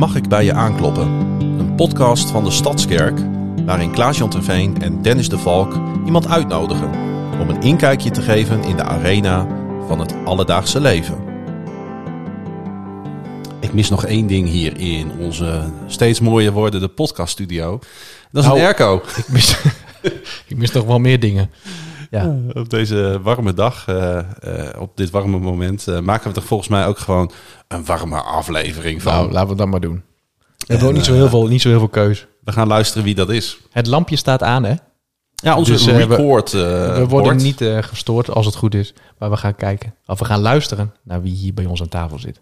Mag ik bij je aankloppen? Een podcast van de Stadskerk, waarin Klaas-Jan Terveen en Dennis de Valk iemand uitnodigen om een inkijkje te geven in de arena van het alledaagse leven. Ik mis nog één ding hier in onze steeds mooier wordende podcaststudio. Dat is Nou. een airco. Ik mis, ik mis nog wel meer dingen. Ja. Op deze warme dag, eh, eh, op dit warme moment, eh, maken we er volgens mij ook gewoon een warme aflevering van. Nou, laten we dat maar doen. We hebben En, ook niet zo, heel veel, niet zo heel veel keus. We gaan luisteren wie dat is. Het lampje staat aan, hè? Ja, onze Dus, we- record. eh, we worden niet gestoord als het goed is. Maar we gaan kijken. Of we gaan luisteren naar wie hier bij ons aan tafel zit.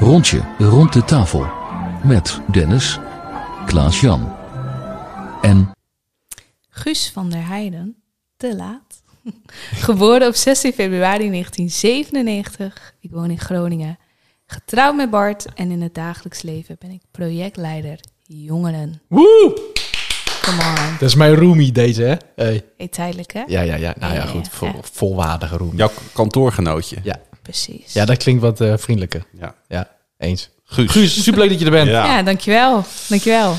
Rondje rond de tafel. Met Dennis, Klaas-Jan en Guus van der Heijden, te laat. Geboren op 16 februari 1997. Ik woon in Groningen. Getrouwd met Bart en in het dagelijks leven ben ik projectleider jongeren. Woe! Come on. Dat is mijn roomie deze, hè? Hey. Hey, tijdelijk hè? Ja, ja, ja. Nou ja, Ja, goed. ja, Vol, ja. volwaardige roomie. Jouw kantoorgenootje. Ja. Precies. ja, dat klinkt wat eh, vriendelijker. Ja. Ja, eens. Guus. Guus, superleuk dat je er bent. Ja. Ja, dankjewel. Dankjewel.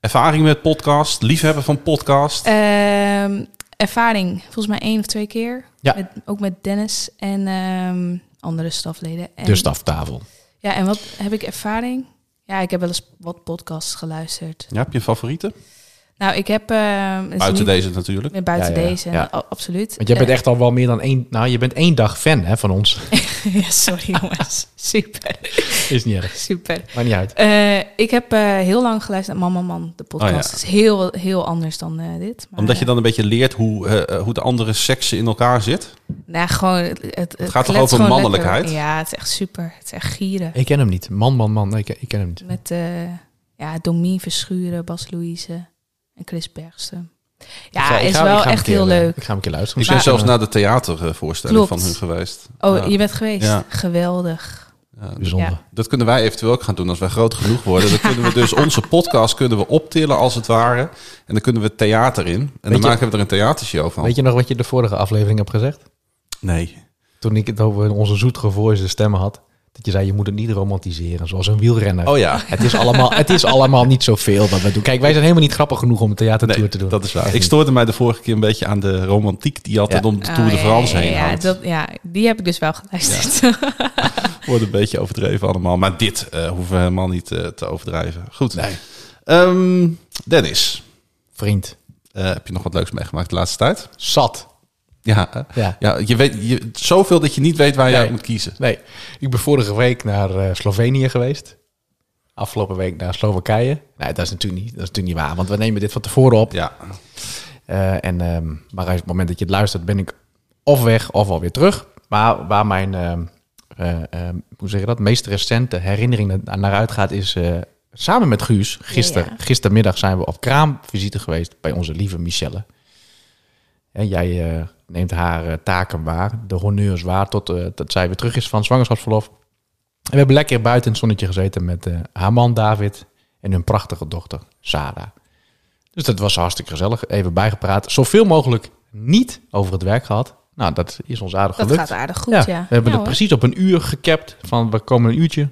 Ervaring met podcast, liefhebber van podcast. Ehm, ervaring, volgens mij één of twee keer. Ja. Met, ook met Dennis en ehm, andere stafleden. En, De staftafel. Ja, en wat heb ik ervaring? Ja, ik heb wel eens wat podcasts geluisterd. Ja, heb je een favoriete? Nou, ik heb... is Buiten niet- deze natuurlijk. eh, Buiten Ja, ja, ja. deze, Ja. a- absoluut. Want jij bent Eh, echt al wel meer dan één... Nou, je bent één dag fan hè, van ons. ja, sorry jongens. Super, Is niet erg. super. Maakt niet uit. Eh, ik heb eh, heel lang geluisterd naar Mama Man, de podcast. Oh, ja. Het is heel, heel anders dan eh, dit. Maar, Omdat je dan een beetje leert hoe, eh, eh, hoe de andere seksen in elkaar zit. eh, nou, gewoon, het, het, het gaat toch over mannelijkheid? lekker. Ja, het is echt super. Het is echt gieren. Ik ken hem niet. Man, man, man. Nee, ik, ik ken hem niet. Met eh ja, Domien Verschuren, Bas Louise en Chris Bergström. Ja, Ik ga- ik is ga- wel echt keer, heel eh, leuk. Ik ga hem een keer luisteren. Ik ben Maar- zelfs naar de theatervoorstelling Klopt. van hun geweest. Oh, Ja. je bent geweest? Ja. Geweldig. Ja, Bijzonder. Ja. Dat kunnen wij eventueel ook gaan doen als wij groot genoeg worden. Dan kunnen we dus onze podcast kunnen we optillen als het ware. En dan kunnen we theater in. En dan je- maken we er een theatershow van. Weet je nog wat je de vorige aflevering hebt gezegd? Nee. Toen ik het over onze zoetgevoelige stemmen had. Dat je zei, je moet het niet romantiseren, zoals een wielrenner. Oh ja. Het, is allemaal, het is allemaal niet zoveel wat we doen. Kijk, wij zijn helemaal niet grappig genoeg om een theatertour Nee, te doen. dat is waar. Echt Ik niet. stoorde mij de vorige keer een beetje aan de romantiek die altijd Ja. om de Tour de Oh, France ja, heen ja, hangt. dat, ja, die heb ik dus wel geluisterd. Wordt een beetje overdreven allemaal. Maar dit eh, hoeven we helemaal niet eh, te overdrijven. Goed. Nee. Ehm, Dennis, Vriend, eh, heb je nog wat leuks meegemaakt de laatste tijd? zat. Ja, Ja. ja je weet je, zoveel dat je niet weet waar je Nee. uit moet kiezen. Nee, ik ben vorige week naar eh, Slovenië geweest. Afgelopen week naar Slowakije. Nee, dat is natuurlijk niet, dat is natuurlijk niet waar, want we nemen dit van tevoren op. Ja, Eh, en, ehm, maar op het moment dat je het luistert, ben ik of weg of alweer terug. Maar waar mijn, ehm, eh, ehm, hoe zeg je dat, meest recente herinnering na- naar uitgaat, is eh, samen met Guus. Gister, Ja, ja. Gistermiddag zijn we op kraamvisite geweest bij onze lieve Michelle. En jij eh, neemt haar eh, taken waar, de honneurs waar, tot eh, dat zij weer terug is van zwangerschapsverlof. En we hebben lekker buiten in het zonnetje gezeten met eh, haar man David en hun prachtige dochter Sarah. Dus dat was hartstikke gezellig. Even bijgepraat. Zoveel mogelijk niet over het werk gehad. Nou, dat is ons aardig dat gelukt. gaat aardig goed, ja. We hebben Ja, het hoor. precies op een uur gekapt. Van we komen een uurtje.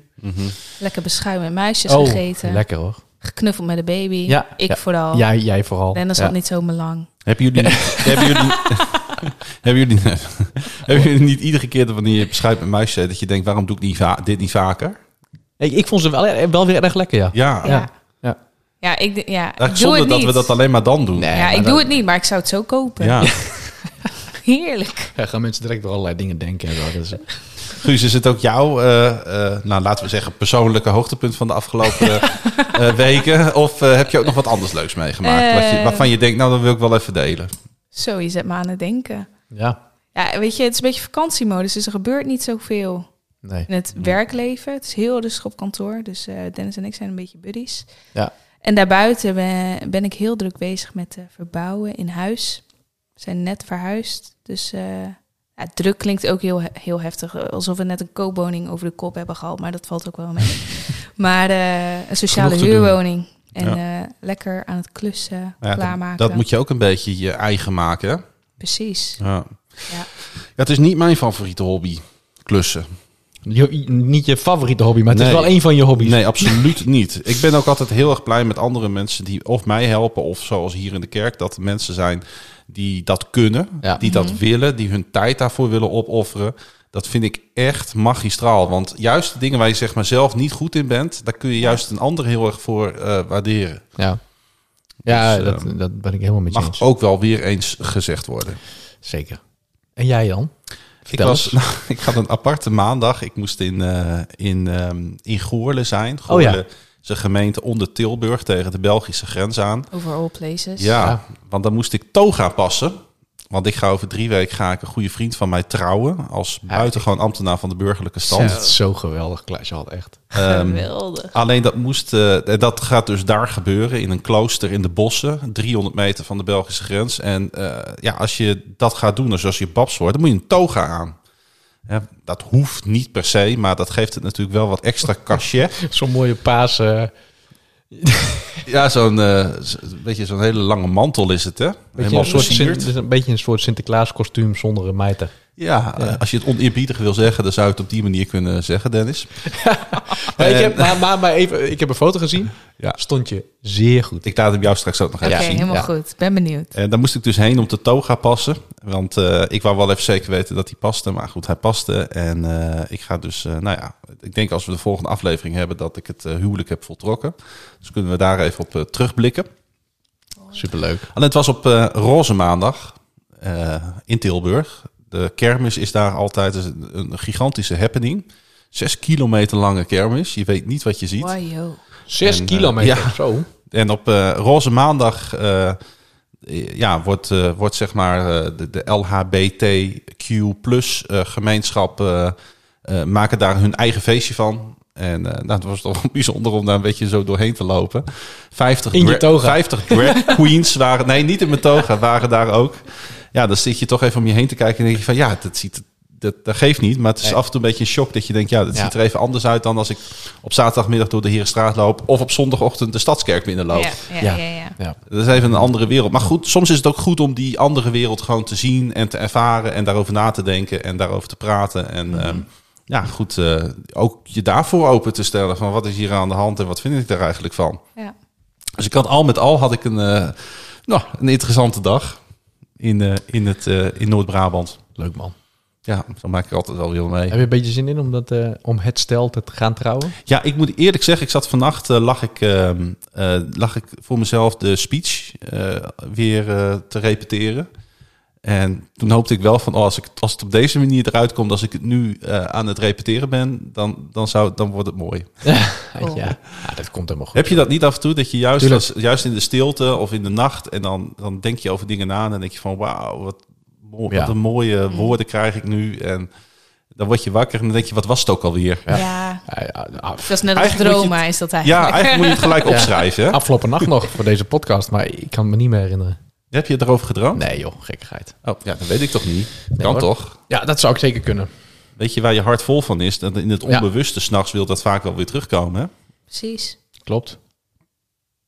Lekker beschuim met muisjes oh, gegeten. lekker hoor. Geknuffeld met de baby. Ja, ik ja. vooral. Jij, jij vooral. Dennis Ja. had niet zo belang. Hebben jullie, hebben jullie, hebben jullie, hebben jullie niet iedere keer dat wanneer je beschuit met muis zet, dat je denkt, waarom doe ik niet dit niet vaker? Ik, ik vond ze wel, wel weer erg lekker, ja. Ja, Ja, Ja. ja. ja ik, ja, ik doe zonder het dat niet. we dat alleen maar dan doen. Nee, ja, ik dat- doe het niet, maar ik zou het zo kopen. Ja. Heerlijk. Ja, gaan mensen direct weer allerlei dingen denken. Dat is, Guus, is het ook jouw, eh, eh, nou laten we zeggen, persoonlijke hoogtepunt van de afgelopen eh, weken? Of eh, heb je ook nog wat anders leuks meegemaakt? wat je, Eh. waarvan je denkt, nou dan wil ik wel even delen. Zo, je zet me aan het denken. ja, Ja, weet je, het is een beetje vakantiemodus, dus er gebeurt niet zoveel nee. in het werkleven. Het is heel rustig op kantoor, dus eh, Dennis en ik zijn een beetje buddies. Ja. En daarbuiten ben, ben ik heel druk bezig met eh, verbouwen in huis. We zijn net verhuisd, dus eh, ja, druk klinkt ook heel, heel heftig. Alsof we net een koopwoning over de kop hebben gehad, maar dat valt ook wel mee. maar een sociale doen. En Ja. eh, lekker aan het klussen, Ja, dat, klaarmaken. dat moet je ook een beetje je eigen maken. hè? Precies. Ja. Ja. Ja, het is niet mijn favoriete hobby, klussen. Je- niet je favoriete hobby, maar het is wel een van je hobby's. Nee, absoluut niet. Ik ben ook altijd heel erg blij met andere mensen die of mij helpen, of zoals hier in de kerk, dat er mensen zijn die dat kunnen, Ja. die dat willen, die hun tijd daarvoor willen opofferen. Dat vind ik echt magistraal. Want juist de dingen waar je zeg maar zelf niet goed in bent, daar kun je juist een ander heel erg voor eh, waarderen. Ja, ja Dus, dat, dat ben ik helemaal met je Mag eens. ook wel weer eens gezegd worden. Zeker. En jij Jan? Ik, was, nou, ik had een aparte maandag. Ik moest in, eh in, ehm, in Goorle zijn. Oh ja. Goorle is een gemeente onder Tilburg tegen de Belgische grens aan. Over all places. Ja, Ja. want dan moest ik toga passen. Want ik ga over drie weken ga ik een goede vriend van mij trouwen. Als buitengewoon ambtenaar van de burgerlijke stand. Dat is zo geweldig, Klaasje had echt. Ehm, Geweldig. alleen dat moest, eh, en dat gaat dus daar gebeuren in een klooster in de bossen, 300 meter van de Belgische grens. En eh, ja, als je dat gaat doen, dus als je babs wordt, dan moet je een toga aan. Ja, dat hoeft niet per se, maar dat geeft het natuurlijk wel wat extra cachet. Zo'n mooie paas. eh, Ja, zo'n eh, z- weet je, zo'n hele lange mantel is het, hè? beetje Helemaal een, soort Sint- is een beetje een soort Sinterklaas kostuum zonder een mijter. Ja, eh, als je het oneerbiedig wil zeggen, dan zou je het op die manier kunnen zeggen, Dennis. Maar, ik En- heb, maar, maar, maar even, ik heb een foto gezien. Ja. Stond je zeer goed. Ik laat hem jou straks ook nog Oké, even zien. helemaal ja. goed. Ben benieuwd. En daar moest ik dus heen om de toga passen. Want eh, ik wou wel even zeker weten dat hij paste. Maar goed, hij paste. En eh, ik ga dus, eh, nou ja, ik denk als we de volgende aflevering hebben dat ik het eh, huwelijk heb voltrokken. Dus kunnen we daar even op eh, terugblikken. Superleuk. Alleen het was op eh, Roze Maandag eh, in Tilburg. De kermis is daar altijd een, een gigantische happening. Zes kilometer lange kermis. Je weet niet wat je ziet. Wow, yo. Zes En, eh, kilometer. ja. Zo. En op eh, Roze Maandag eh, ja, wordt, eh, wordt zeg maar eh, de, de LHBTQ plus eh, gemeenschap maken daar hun eigen feestje van. En eh nou, het was toch bijzonder om daar een beetje zo doorheen te lopen. 50, In je toga. 50 drag queens waren, nee niet in mijn toga, waren daar ook. Ja, dan zit je toch even om je heen te kijken en denk je van ja, dat ziet dat, dat geeft niet. Maar het is Nee. af en toe een beetje een shock dat je denkt, ja, dat Ja. ziet er even anders uit dan als ik op zaterdagmiddag door de Herenstraat loop of op zondagochtend de Stadskerk binnenloop. Ja, ja, Ja. ja. ja. Ja. Dat is even een andere wereld. Maar goed, soms is het ook goed om die andere wereld gewoon te zien en te ervaren en daarover na te denken en daarover te praten. En ehm, ja, goed, eh, ook je daarvoor open te stellen van wat is hier aan de hand en wat vind ik daar eigenlijk van. Ja. Dus ik had al met al had ik een, eh, nou, een interessante dag in, eh, in, het, eh, in Noord-Brabant. Leuk man. Ja, zo maak ik altijd wel weer mee. Heb je een beetje zin in om, dat, eh, om het stel te gaan trouwen? Ja, ik moet eerlijk zeggen, ik zat vannacht, lag, ik, ehm, eh, lag ik voor mezelf de speech eh, weer eh, te repeteren. En toen hoopte ik wel van, oh, als, ik, als het op deze manier eruit komt, als ik het nu eh, aan het repeteren ben, dan, dan, zou, dan wordt het mooi. Ja. ja, dat komt helemaal goed. Heb je dat niet af en toe, dat je juist, als, juist in de stilte of in de nacht, en dan, dan denk je over dingen na en dan denk je van, wauw, wat, mooi, Ja. wat een mooie woorden krijg ik nu. En dan word je wakker en dan denk je, wat was het ook alweer? Ja. Ja, ja, Dat is net als Eigenlijk droma, is dat Ja, eigenlijk. eigenlijk moet je het gelijk Ja. opschrijven. Hè? afgelopen nacht nog voor deze podcast, maar ik kan me niet meer herinneren. Heb je het erover gedroomd? Nee joh, gekkigheid. Oh, ja, dat weet ik toch niet. kan hoor. toch? Ja, dat zou ik zeker kunnen. Weet je waar je hart vol van is? Dat in het Ja. onbewuste s'nachts wil dat vaak wel weer terugkomen. Hè? Precies. Klopt.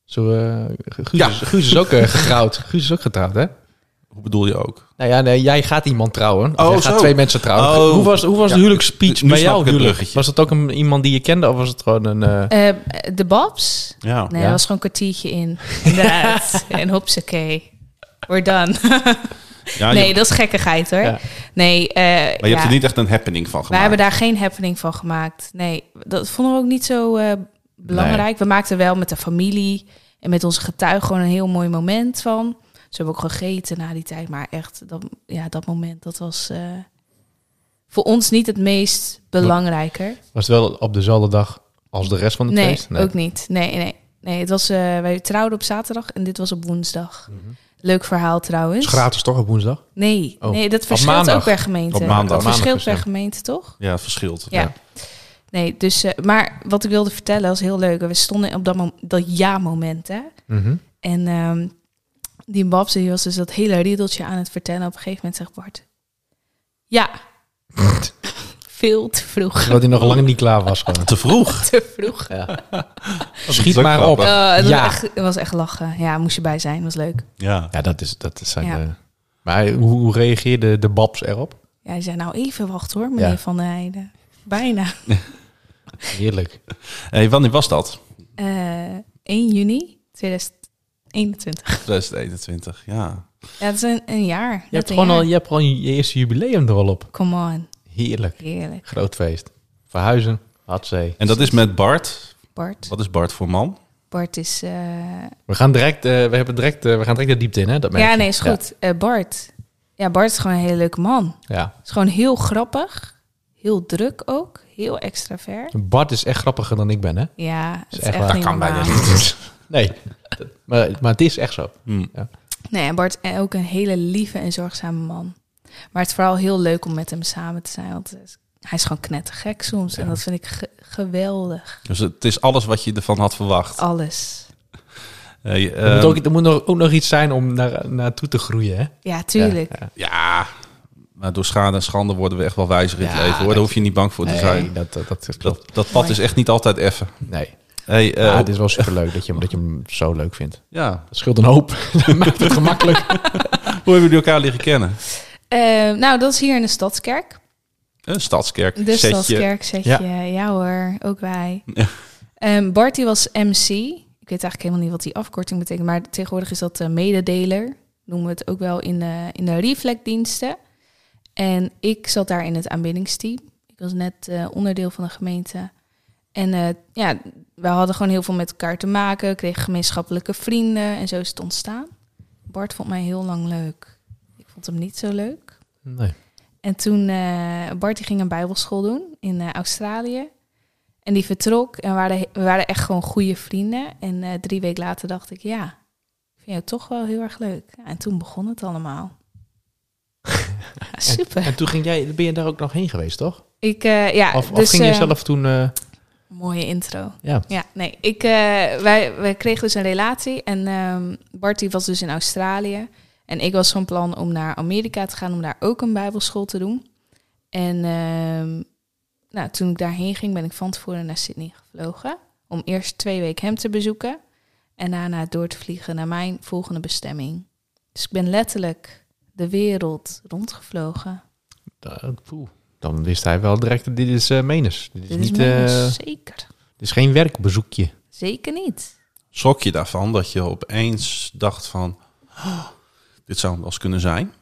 Zo, eh, Guus, Ja. is, Guus is ook eh, getrouwd. Guus is ook getrouwd, hè? Hoe bedoel je ook? Nou ja, nee, jij gaat iemand trouwen. Of Oh, jij gaat zo. twee mensen trouwen. Oh. Hoe was, hoe was Ja, de huwelijksspeech nu bij jou? huwelijk? Was het ook een, iemand die je kende of was het gewoon een... eh, Eh, de Babs? Ja. Nee, Ja. dat was gewoon een kwartiertje in. Inderdaad. en hopsakee. We're done. Ja, nee, je, dat is gekkigheid hoor. Ja. Nee, eh, maar je ja. hebt er niet echt een happening van Wij gemaakt. hebben daar geen happening van gemaakt. Nee, dat vonden we ook niet zo eh, belangrijk. We maakten wel met de familie en met onze getuigen gewoon een heel mooi moment van. Ze hebben ook gegeten na die tijd, maar echt, dat, ja, dat moment, dat was eh, voor ons niet het meest belangrijker. was het wel op dezelfde dag als de rest van het Nee, feest? ook niet. Nee, nee. Nee, het was, eh, wij trouwden op zaterdag en dit was op woensdag. Mhm. Leuk verhaal trouwens. Is gratis toch op woensdag? Nee, Oh. nee, dat verschilt maandag. ook per gemeente. Op maandag. Maandag verschilt per ja. gemeente, toch? Ja, het verschilt. Ja. Nee, dus, eh, maar wat ik wilde vertellen was heel leuk. We stonden op dat, mom- dat ja-moment, hè. Mhm. En ehm, die Babs, die was dus dat hele riedeltje aan het vertellen. Op een gegeven moment zegt Bart... Ja. Veel te vroeg. Dat hij nog lang niet klaar was gewoon. Te vroeg. Te vroeg. Ja. Schiet maar op. Eh, het, Ja. was echt, het was echt lachen. Ja, moest je bij zijn. was leuk. Ja. Ja, dat is, dat zijn... Ja. eh, Maar hoe, hoe reageerde de Babs erop? Ja, hij zei nou even wachten hoor, meneer Ja. Van der Heijden. Bijna. Heerlijk. Hey, wanneer was dat? Eh 1 juni 2021. 2021, ja. Ja, dat is een, een jaar. Je hebt, een gewoon al, jaar. je hebt gewoon je eerste jubileum er al op. Come on. Heerlijk. Heerlijk. Groot feest. Verhuizen. Hatzee. En dat is met Bart. Bart. Wat is Bart voor man? Bart is... eh, We gaan direct, eh, we hebben direct, eh, we gaan direct de diepte in, hè? Dat Ja, nee, is goed. Eh, Bart. Ja, Bart is gewoon een hele leuke man. Ja. Is gewoon heel grappig. Heel druk ook. Heel extravert. Bart is echt grappiger dan ik ben, hè? Ja, het is echt Dat kan bijna niet. Nee. maar, maar het is echt zo. Hm. Nee, en Bart is ook een hele lieve en zorgzame man. Maar het is vooral heel leuk om met hem samen te zijn. Want hij is gewoon knettergek soms. En dat vind ik ge- geweldig. Dus het is alles wat je ervan had verwacht. Alles. Hey, Er moet, ehm, ook, er moet nog, ook nog iets zijn om naar, naartoe te groeien, hè? Ja, tuurlijk. Ja, Ja, maar door schade en schande worden we echt wel wijzer in het leven. Hoor. Daar hoef je niet bang voor te Nee, zijn. dat, dat, dat klopt. Dat, dat pad is echt niet altijd effen. Nee. Hey, eh, ja, het is wel superleuk dat je, hem- dat je hem zo leuk vindt. ja. Dat scheelt een hoop. dat maakt het gemakkelijk. Hoe hebben jullie elkaar leren kennen? Eh, nou, dat is hier in de Stadskerk. Een stadskerk. De setje. Stadskerk, zeg je. Ja. hoor, ook wij. Ja. Ehm, Bart die was MC. Ik weet eigenlijk helemaal niet wat die afkorting betekent. Maar tegenwoordig is dat eh, mededeler. Noemen we het ook wel in de, in de reflectdiensten. En ik zat daar in het aanbiddingsteam. Ik was net eh, onderdeel van de gemeente. En eh, ja, we hadden gewoon heel veel met elkaar te maken. Kregen gemeenschappelijke vrienden. En zo is het ontstaan. Bart vond mij heel lang leuk. Vond hem niet zo leuk. Nee. En toen, Bart die ging een bijbelschool doen in eh, Australië. En die vertrok en we waren, we waren echt gewoon goede vrienden. En eh, drie weken later dacht ik, ja, ik vind jou toch wel heel erg leuk. Ja, en toen begon het allemaal. Ja, super. En toen ging jij, ben je daar ook nog heen geweest, toch? ik, ja, Of, of dus, ging je zelf toen... Mooie intro. ja. Ja, nee. Ik, wij, wij kregen dus een relatie. En Bart die was dus in Australië. En ik was van plan om naar Amerika te gaan om daar ook een bijbelschool te doen. En ehm, nou, toen ik daarheen ging, ben ik van tevoren naar Sydney gevlogen. Om eerst twee weken hem te bezoeken. En daarna door te vliegen naar mijn volgende bestemming. Dus ik ben letterlijk de wereld rondgevlogen. Dan wist hij wel direct, dit is Menes. Dit is, Dit niet, mijn- eh, zeker. dit is geen werkbezoekje. Zeker niet. Schrok je daarvan dat je opeens dacht van... "Oh, dit zou wel kunnen zijn?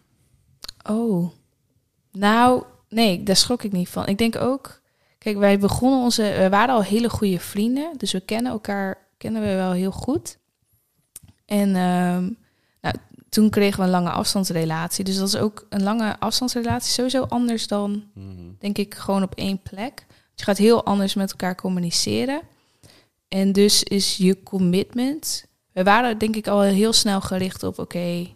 Oh, nou, nee, daar schrok ik niet van. Ik denk ook, kijk, wij begonnen onze, we waren al hele goede vrienden, dus we kennen elkaar, kennen we wel heel goed. En ehm, nou, toen kregen we een lange afstandsrelatie, dus dat is ook een lange afstandsrelatie sowieso anders dan, denk ik, gewoon op één plek. Je gaat heel anders met elkaar communiceren. En dus is je commitment. We waren denk ik al heel snel gericht op, oké,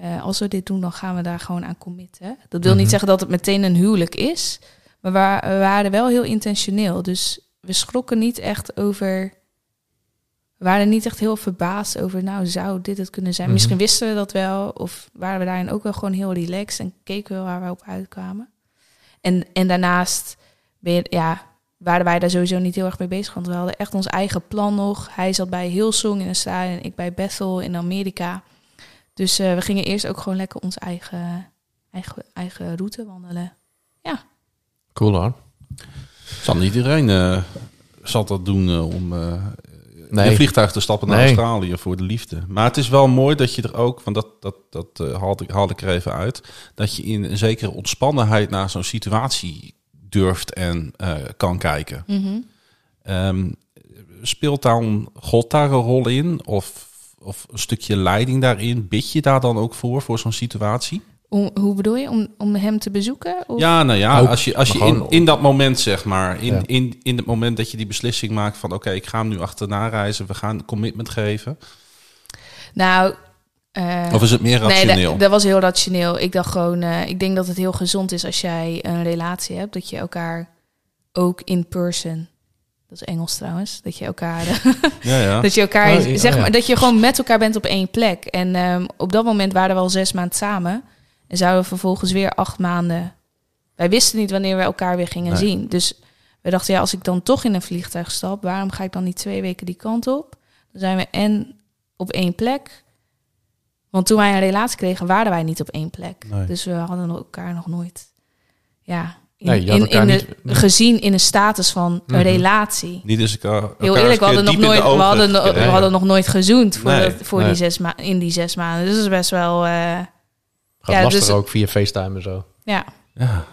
eh, als we dit doen, dan gaan we daar gewoon aan committen. Dat wil Mhm. niet zeggen dat het meteen een huwelijk is. Maar we, wa- we waren wel heel intentioneel. Dus we schrokken niet echt over... We waren niet echt heel verbaasd over... nou, zou dit het kunnen zijn? Mhm. Misschien wisten we dat wel. Of waren we daarin ook wel gewoon heel relaxed... en keken we waar we op uitkwamen. En, en daarnaast ben je, ja, waren wij daar sowieso niet heel erg mee bezig. Want we hadden echt ons eigen plan nog. Hij zat bij Hillsong in Australië... en ik bij Bethel in Amerika... Dus eh, we gingen eerst ook gewoon lekker onze eigen, eigen, eigen route wandelen. Cool hoor. Zal niet iedereen eh, zal dat doen eh, om eh in Nee. een vliegtuig te stappen naar Nee. Australië voor de liefde. Maar het is wel mooi dat je er ook, want dat, dat, dat eh, haalde, ik- haalde ik er even uit, dat je in een zekere ontspannenheid naar zo'n situatie durft en eh, kan kijken. Ehm, speelt dan God daar een rol in? Of, of een stukje leiding daarin? Bid je daar dan ook voor, voor zo'n situatie? Om, hoe bedoel je? Om, om hem te bezoeken? Of? Ja, nou ja, als je, als je in, in dat moment, zeg maar, in, Ja. in, in het moment dat je die beslissing maakt van oké, ik ga hem nu achterna reizen, we gaan een commitment geven. Nou, eh, Of is het meer nee, rationeel? dat, dat was heel rationeel. Ik dacht gewoon, eh, ik denk dat het heel gezond is als jij een relatie hebt, dat je elkaar ook in person, dat is Engels trouwens, dat je elkaar, ja, ja. dat je elkaar, Oh, ja, zeg oh ja. maar, dat je gewoon met elkaar bent op één plek. En ehm, op dat moment waren we al zes maanden samen en zouden we vervolgens weer acht maanden. Wij wisten niet wanneer we elkaar weer gingen Nee. zien. Dus we dachten, ja, als ik dan toch in een vliegtuig stap, waarom ga ik dan niet twee weken die kant op? Dan zijn we en op één plek. Want toen wij een relatie kregen, waren wij niet op één plek. Nee. Dus we hadden elkaar nog nooit... Ja, in, Nee, in, in de, niet- gezien in een status van een Mhm. relatie. Niet eens elkaar, elkaar Heel eerlijk, we hadden, nog nooit, we, hadden, we hadden nog nooit gezoend voor, Nee, dat, voor nee. die zes in die zes maanden. Dus dat is best wel... eh, Gaat Ja, lastig dus- ook via FaceTime en zo. ja, Ja.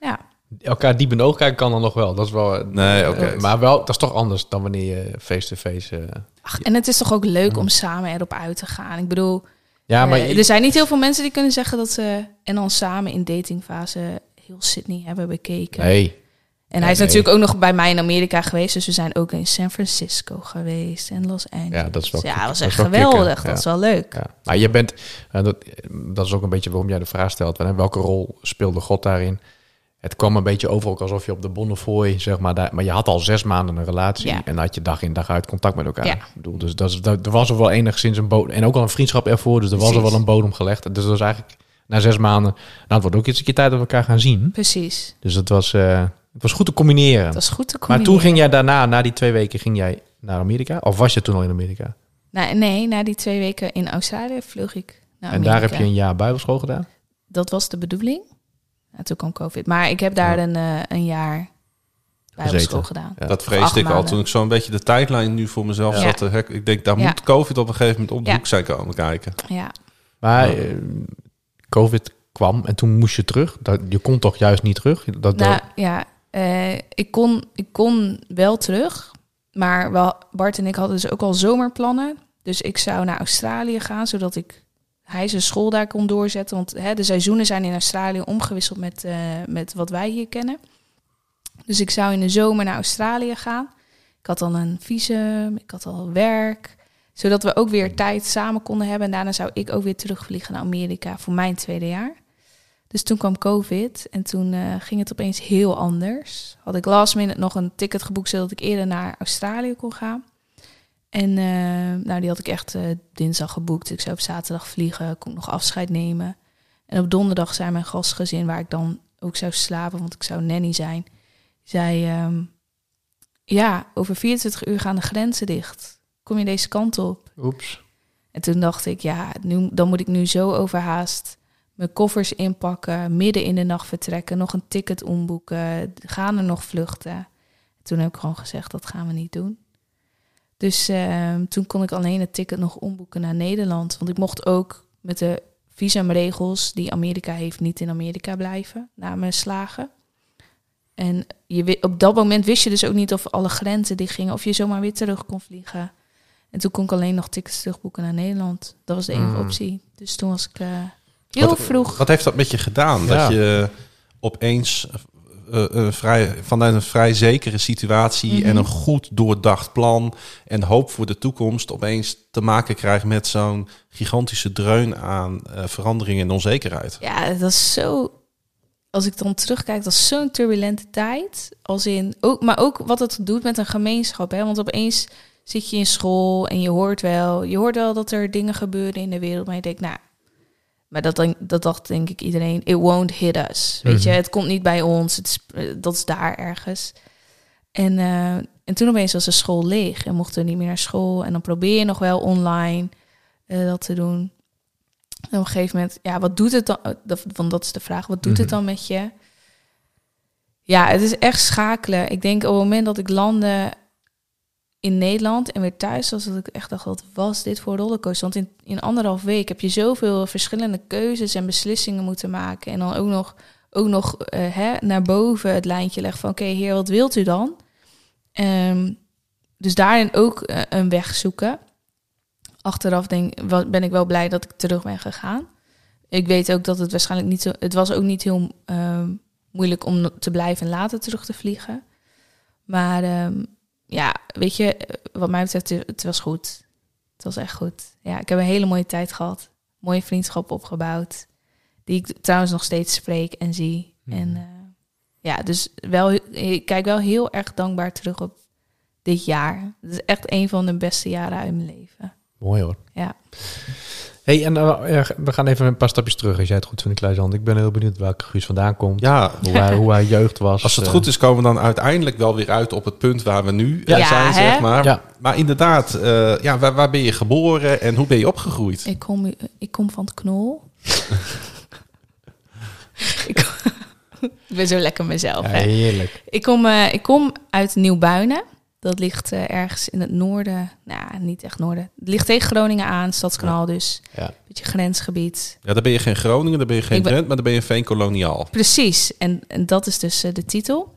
ja, Elkaar diep in de ogen kijken kan dan nog wel. Dat is wel... Nee, oké. eh, maar wel, dat is toch anders dan wanneer je face-to-face... eh, Ach, en het is toch ook leuk om samen erop uit te gaan. Ik bedoel, Ja, maar... er zijn niet heel veel mensen die kunnen zeggen dat ze... en dan samen in datingfase heel Sydney hebben bekeken. nee. En hij is Nee. natuurlijk ook nog bij mij in Amerika geweest. Dus we zijn ook in San Francisco geweest en Los Angeles. Ja, dat is wel Ja, dat was Dat echt is geweldig. ja. Dat is wel leuk. Ja. Maar je bent, en dat, dat is ook een beetje waarom jij de vraag stelt, welke rol speelde God daarin? Het kwam een beetje over ook alsof je op de Bonnefoy, zeg maar, daar, maar je had al zes maanden een relatie Ja. en had je dag in dag uit contact met elkaar. Ja. Ik bedoel, dus dat, is- dat, er was er wel enigszins een bodem, en ook al een vriendschap ervoor, dus er was er wel een bodem gelegd. Dus dat was eigenlijk na zes maanden, nou, het wordt ook eens een keer tijd dat we elkaar gaan zien. Precies. Dus het was, eh, het was goed te combineren. Dat is goed te maar combineren. toen ging jij daarna, na die twee weken, ging jij naar Amerika? Of was je toen al in Amerika? Nou, nee, na die twee weken in Australië vloog ik naar En daar heb Amerika. je een jaar bijbelschool gedaan? Dat was de bedoeling. Nou, toen kwam COVID. Maar ik heb daar Ja. een, eh, een jaar bijbelschool gedaan. Ja. Dat vreesde ik al toen ik zo'n beetje de tijdlijn nu voor mezelf Ja. zat te hacken. Ik denk, daar Ja. moet COVID op een gegeven moment op de Ja. hoek zijn komen kijken. Ja, Maar eh, COVID kwam en toen moest je terug. Dat, je kon toch juist niet terug? Dat, nou ja, eh, ik, kon, ik kon wel terug. Maar wel, Bart en ik hadden dus ook al zomerplannen. Dus ik zou naar Australië gaan, zodat ik hij zijn school daar kon doorzetten. Want hè, de seizoenen zijn in Australië omgewisseld met, eh, met wat wij hier kennen. Dus ik zou in de zomer naar Australië gaan. Ik had dan een visum, ik had al werk. Zodat we ook weer tijd samen konden hebben. En daarna zou ik ook weer terugvliegen naar Amerika voor mijn tweede jaar. Dus toen kwam COVID en toen eh, ging het opeens heel anders. Had ik last minute nog een ticket geboekt zodat ik eerder naar Australië kon gaan. En eh, nou, die had ik echt eh, dinsdag geboekt. Ik zou op zaterdag vliegen, kon nog afscheid nemen. En op donderdag zei mijn gastgezin, waar ik dan ook zou slapen, want ik zou nanny zijn, zei: ehm, Ja, over 24 uur gaan de grenzen dicht. Kom je deze kant op? Oeps. En toen dacht ik, ja, nu, dan moet ik nu zo overhaast mijn koffers inpakken, midden in de nacht vertrekken, nog een ticket omboeken, gaan er nog vluchten. Toen heb ik gewoon gezegd, dat gaan we niet doen. Dus ehm, toen kon ik alleen het ticket nog omboeken naar Nederland. Want ik mocht ook met de visumregels die Amerika heeft niet in Amerika blijven na mijn slagen. En je, op dat moment wist je dus ook niet of alle grenzen dicht gingen, of je zomaar weer terug kon vliegen. En toen kon ik alleen nog tickets terugboeken naar Nederland. Dat was de enige Mm. optie. Dus toen was ik eh, heel Wat- vroeg. Wat heeft dat met je gedaan? Ja. Dat je opeens eh, een vrij, vanuit een vrij zekere situatie Mhm. en een goed doordacht plan en hoop voor de toekomst opeens te maken krijgt met zo'n gigantische dreun aan eh, verandering en onzekerheid. Ja, dat is zo. Als ik dan terugkijk, dat is zo'n turbulente tijd. Als in, ook, maar ook wat het doet met een gemeenschap. Hè? Want opeens zit je in school en je hoort wel, je hoort wel dat er dingen gebeuren in de wereld. Maar je denkt, nou, maar dat, dat dacht denk ik iedereen, it won't hit us. Weet je, Mhm. het komt niet bij ons, het is, eh, dat is daar ergens. En, eh, en toen opeens was de school leeg en mochten we niet meer naar school. En dan probeer je nog wel online eh, dat te doen. En op een gegeven moment, ja, wat doet het dan? dat- Want dat is de vraag, wat doet het Mhm. dan met je? Ja, het is echt schakelen. Ik denk op het moment dat ik landde in Nederland en weer thuis was, dat ik echt dacht, wat was dit voor rollercoaster? Want in, in anderhalf week heb je zoveel verschillende keuzes en beslissingen moeten maken. En dan ook nog, ook nog eh, hè, naar boven het lijntje leggen van, oké, heer, wat wilt u dan? Ehm, dus daarin ook eh, een weg zoeken. Achteraf denk, ben ik wel blij dat ik terug ben gegaan. Ik weet ook dat het waarschijnlijk niet zo... Het was ook niet heel ehm, moeilijk om te blijven en later terug te vliegen. Maar ehm, ja, weet je, wat mij betreft, het, was goed. Het was echt goed. Ja, ik heb een hele mooie tijd gehad. Mooie vriendschap opgebouwd. Die ik trouwens nog steeds spreek en zie. En eh, ja, dus wel, ik kijk wel heel erg dankbaar terug op dit jaar. Het is echt een van de beste jaren uit mijn leven. Mooi hoor. Ja. Hey, en eh, we gaan even een paar stapjes terug, als jij het goed vindt, Klaas-Jan. Ik ben heel benieuwd welke Guus vandaan komt. Ja, Hoe, hij, hoe hij jeugd was. als het eh, goed is, komen we dan uiteindelijk wel weer uit op het punt waar we nu eh, Ja, zijn, zeg maar. Ja. Maar inderdaad, eh, ja, waar, waar ben je geboren en hoe ben je opgegroeid? Ik kom, ik kom van het knol. ik, ik ben zo lekker mezelf. Ja, hè. heerlijk. Ik, kom, eh, ik kom uit Nieuwbuinen. Dat ligt eh, ergens in het noorden. Nou, niet echt noorden. Het ligt tegen Groningen aan, Stadskanaal dus. Ja. Beetje grensgebied. Ja, dan ben je geen Groningen, dan ben je geen ben- maar dan ben je Veenkoloniaal. Precies, en, en dat is dus eh, de titel.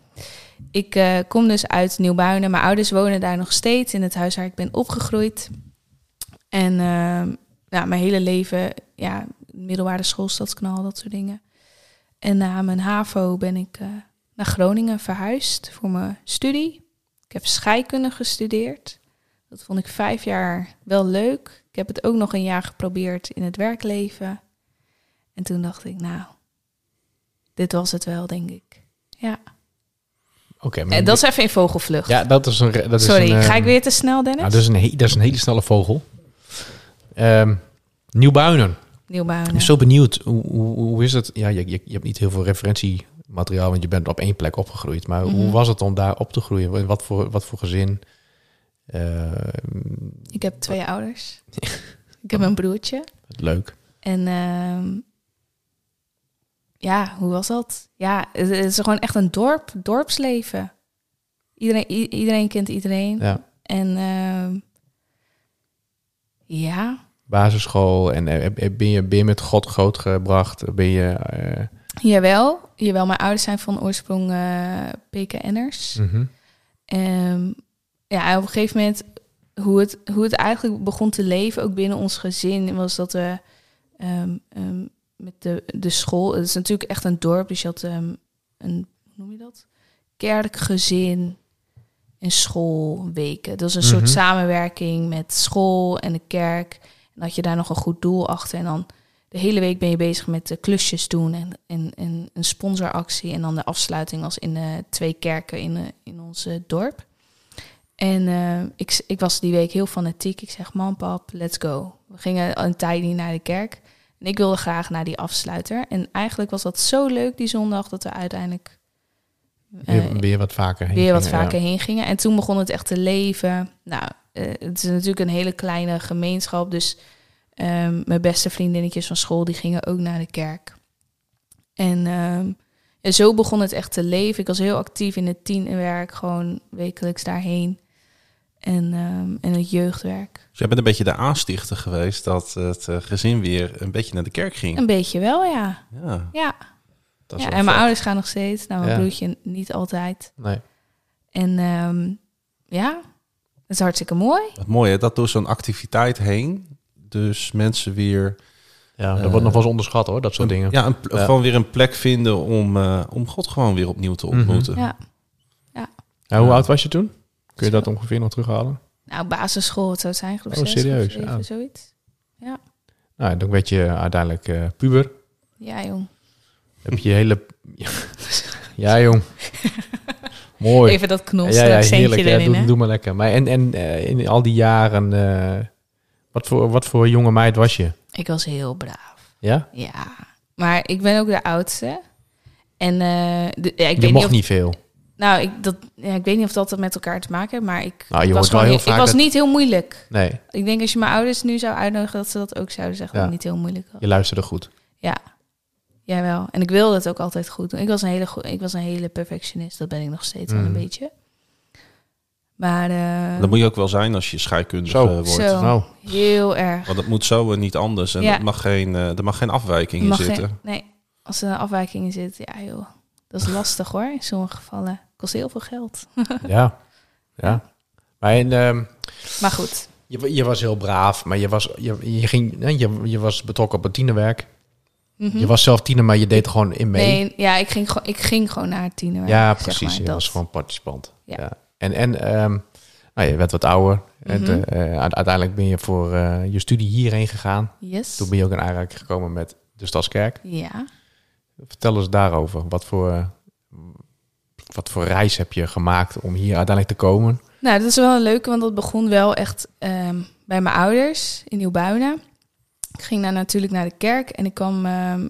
Ik eh, kom dus uit Nieuwbuinen. Mijn ouders wonen daar nog steeds in het huis waar ik ben opgegroeid. En ehm, nou, mijn hele leven, ja, middelbare school, stadskanaal, dat soort dingen. En na mijn HAVO ben ik naar Groningen verhuisd voor mijn studie. Ik heb scheikunde gestudeerd. Dat vond ik vijf jaar wel leuk. Ik heb het ook nog een jaar geprobeerd in het werkleven. En toen dacht ik, nou, dit was het wel, denk ik. Ja. Oké, maar En dat is even in vogelvlucht. ja, dat is een. Dat Sorry, is een, eh, ga ik weer te snel, Dennis? Nou, dat, is een dat is een hele snelle vogel. Ehm Nieuwbuinen. Ik Nieuwbouwen. ben zo benieuwd. Hoe, hoe, hoe is het? Ja, je, je, je hebt niet heel veel referentiemateriaal, want je bent op één plek opgegroeid. Maar hoe Mhm. was het om daar op te groeien? Wat voor, wat voor gezin? Eh, Ik heb twee ouders. ik heb een broertje. leuk. En ehm, ja, hoe was dat? Ja, het, is gewoon echt een dorp, dorpsleven. Iedereen, iedereen kent iedereen. Ja. En ehm, ja, Basisschool en eh, ben je, ben je met God grootgebracht? Ben je... eh, jawel. Jawel, mijn ouders zijn van oorsprong eh PKN'ers. mhm. Ehm, ja, op een gegeven moment, hoe het, hoe het eigenlijk begon te leven, ook binnen ons gezin, was dat we ehm, ehm, met de, de school, het is natuurlijk echt een dorp, dus je had een, hoe noem je dat? Kerkgezin en schoolweken. Dat is een soort Mhm. samenwerking met school en de kerk. En had je daar nog een goed doel achter. En dan de hele week ben je bezig met de klusjes doen en, en, en een sponsoractie. En dan de afsluiting als in de twee kerken in, eh, in ons eh, dorp. En eh, ik, ik was die week heel fanatiek. Ik zeg, man, pap, let's go. We gingen een tijd niet naar de kerk. En ik wilde graag naar die afsluiter. En eigenlijk was dat zo leuk die zondag dat we uiteindelijk eh, weer, weer wat vaker heen weer wat gingen, ja. vaker heen gingen. En toen begon het echt te leven. Nou, eh, het is natuurlijk een hele kleine gemeenschap. Dus ehm, mijn beste vriendinnetjes van school, die gingen ook naar de kerk. En ehm, ja, zo begon het echt te leven. Ik was heel actief in het tienerwerk, gewoon wekelijks daarheen. En, ehm, en het jeugdwerk. Dus jij bent een beetje de aanstichter geweest dat het eh, gezin weer een beetje naar de kerk ging. Een beetje wel, ja. Ja, Ja, Dat is ja wel en mijn vet. ouders gaan nog steeds. Nou, mijn Ja. broertje niet altijd. Nee. En ehm, ja, het is hartstikke mooi. wat mooi hè, dat door zo'n activiteit heen, dus mensen weer Ja, dat Eh, wordt nog wel eens onderschat hoor, dat soort een, dingen. Ja, een, Ja. gewoon weer een plek vinden om, eh, om God gewoon weer opnieuw te Mhm. ontmoeten. Ja. Ja, hoe oud was je toen? Kun je dat ongeveer nog terughalen? Nou, basisschool, het zou het zijn, groep Oh, zes, serieus? zeven, Ja. zoiets. Nou, dan werd je uiteindelijk eh, puber. Ja, jong. Heb je je hele... ja, jong. Mooi. Even dat knol ja, ja, heerlijk. Ja, erin, doe, hè? doe maar lekker. Maar en, en in al die jaren, eh, wat, voor, wat voor jonge meid was je? Ik was heel braaf. Ja? Ja. Maar ik ben ook de oudste. En eh, de, ja, ik je weet mocht niet of, niet veel. Nou, ik, dat, ja, ik weet niet of dat met elkaar te maken heeft, maar ik, Nou, ik was gewoon heel ik was dat- niet heel moeilijk. Nee, Ik denk als je mijn ouders nu zou uitnodigen, dat ze dat ook zouden zeggen. Ja. Dat niet heel moeilijk was. je luisterde goed. Ja. Jawel. En ik wilde het ook altijd goed doen. Ik was een hele, ik was een hele perfectionist. Dat ben ik nog steeds wel Mm. een beetje. Maar eh, Dat moet je ook wel zijn als je scheikundige Zo. wordt. Zo. Nou, heel erg. Want het moet zo en niet anders. En Ja. er, mag geen, eh, er mag geen afwijking in zitten. geen- nee, als er een afwijking in zit, ja joh. Dat is lastig hoor, in sommige gevallen. Kost heel veel geld. ja. Ja. Maar en, ehm, Maar goed, je, je was heel braaf, maar je was, je, je, ging, je, je was betrokken op het tienerwerk. Mhm. Je was zelf tiener, maar je deed er gewoon in mee. nee, ja, ik ging, gewoon, ik ging gewoon naar het tiener. ja, zeg precies. maar, je dat. was gewoon participant. Ja. Ja. En, en ehm, nou, je werd wat ouder. En, Mhm. eh, uite- uiteindelijk ben je voor eh, je studie hierheen gegaan. Yes. Toen ben je ook in aanraking gekomen met de Stadskerk. Ja. Vertel eens daarover. Wat voor, eh, wat voor reis heb je gemaakt om hier uiteindelijk te komen? Nou, dat is wel een leuke, want dat begon wel echt ehm, bij mijn ouders in Nieuwbuinen. ik ging daar natuurlijk naar de kerk en ik kwam... ehm,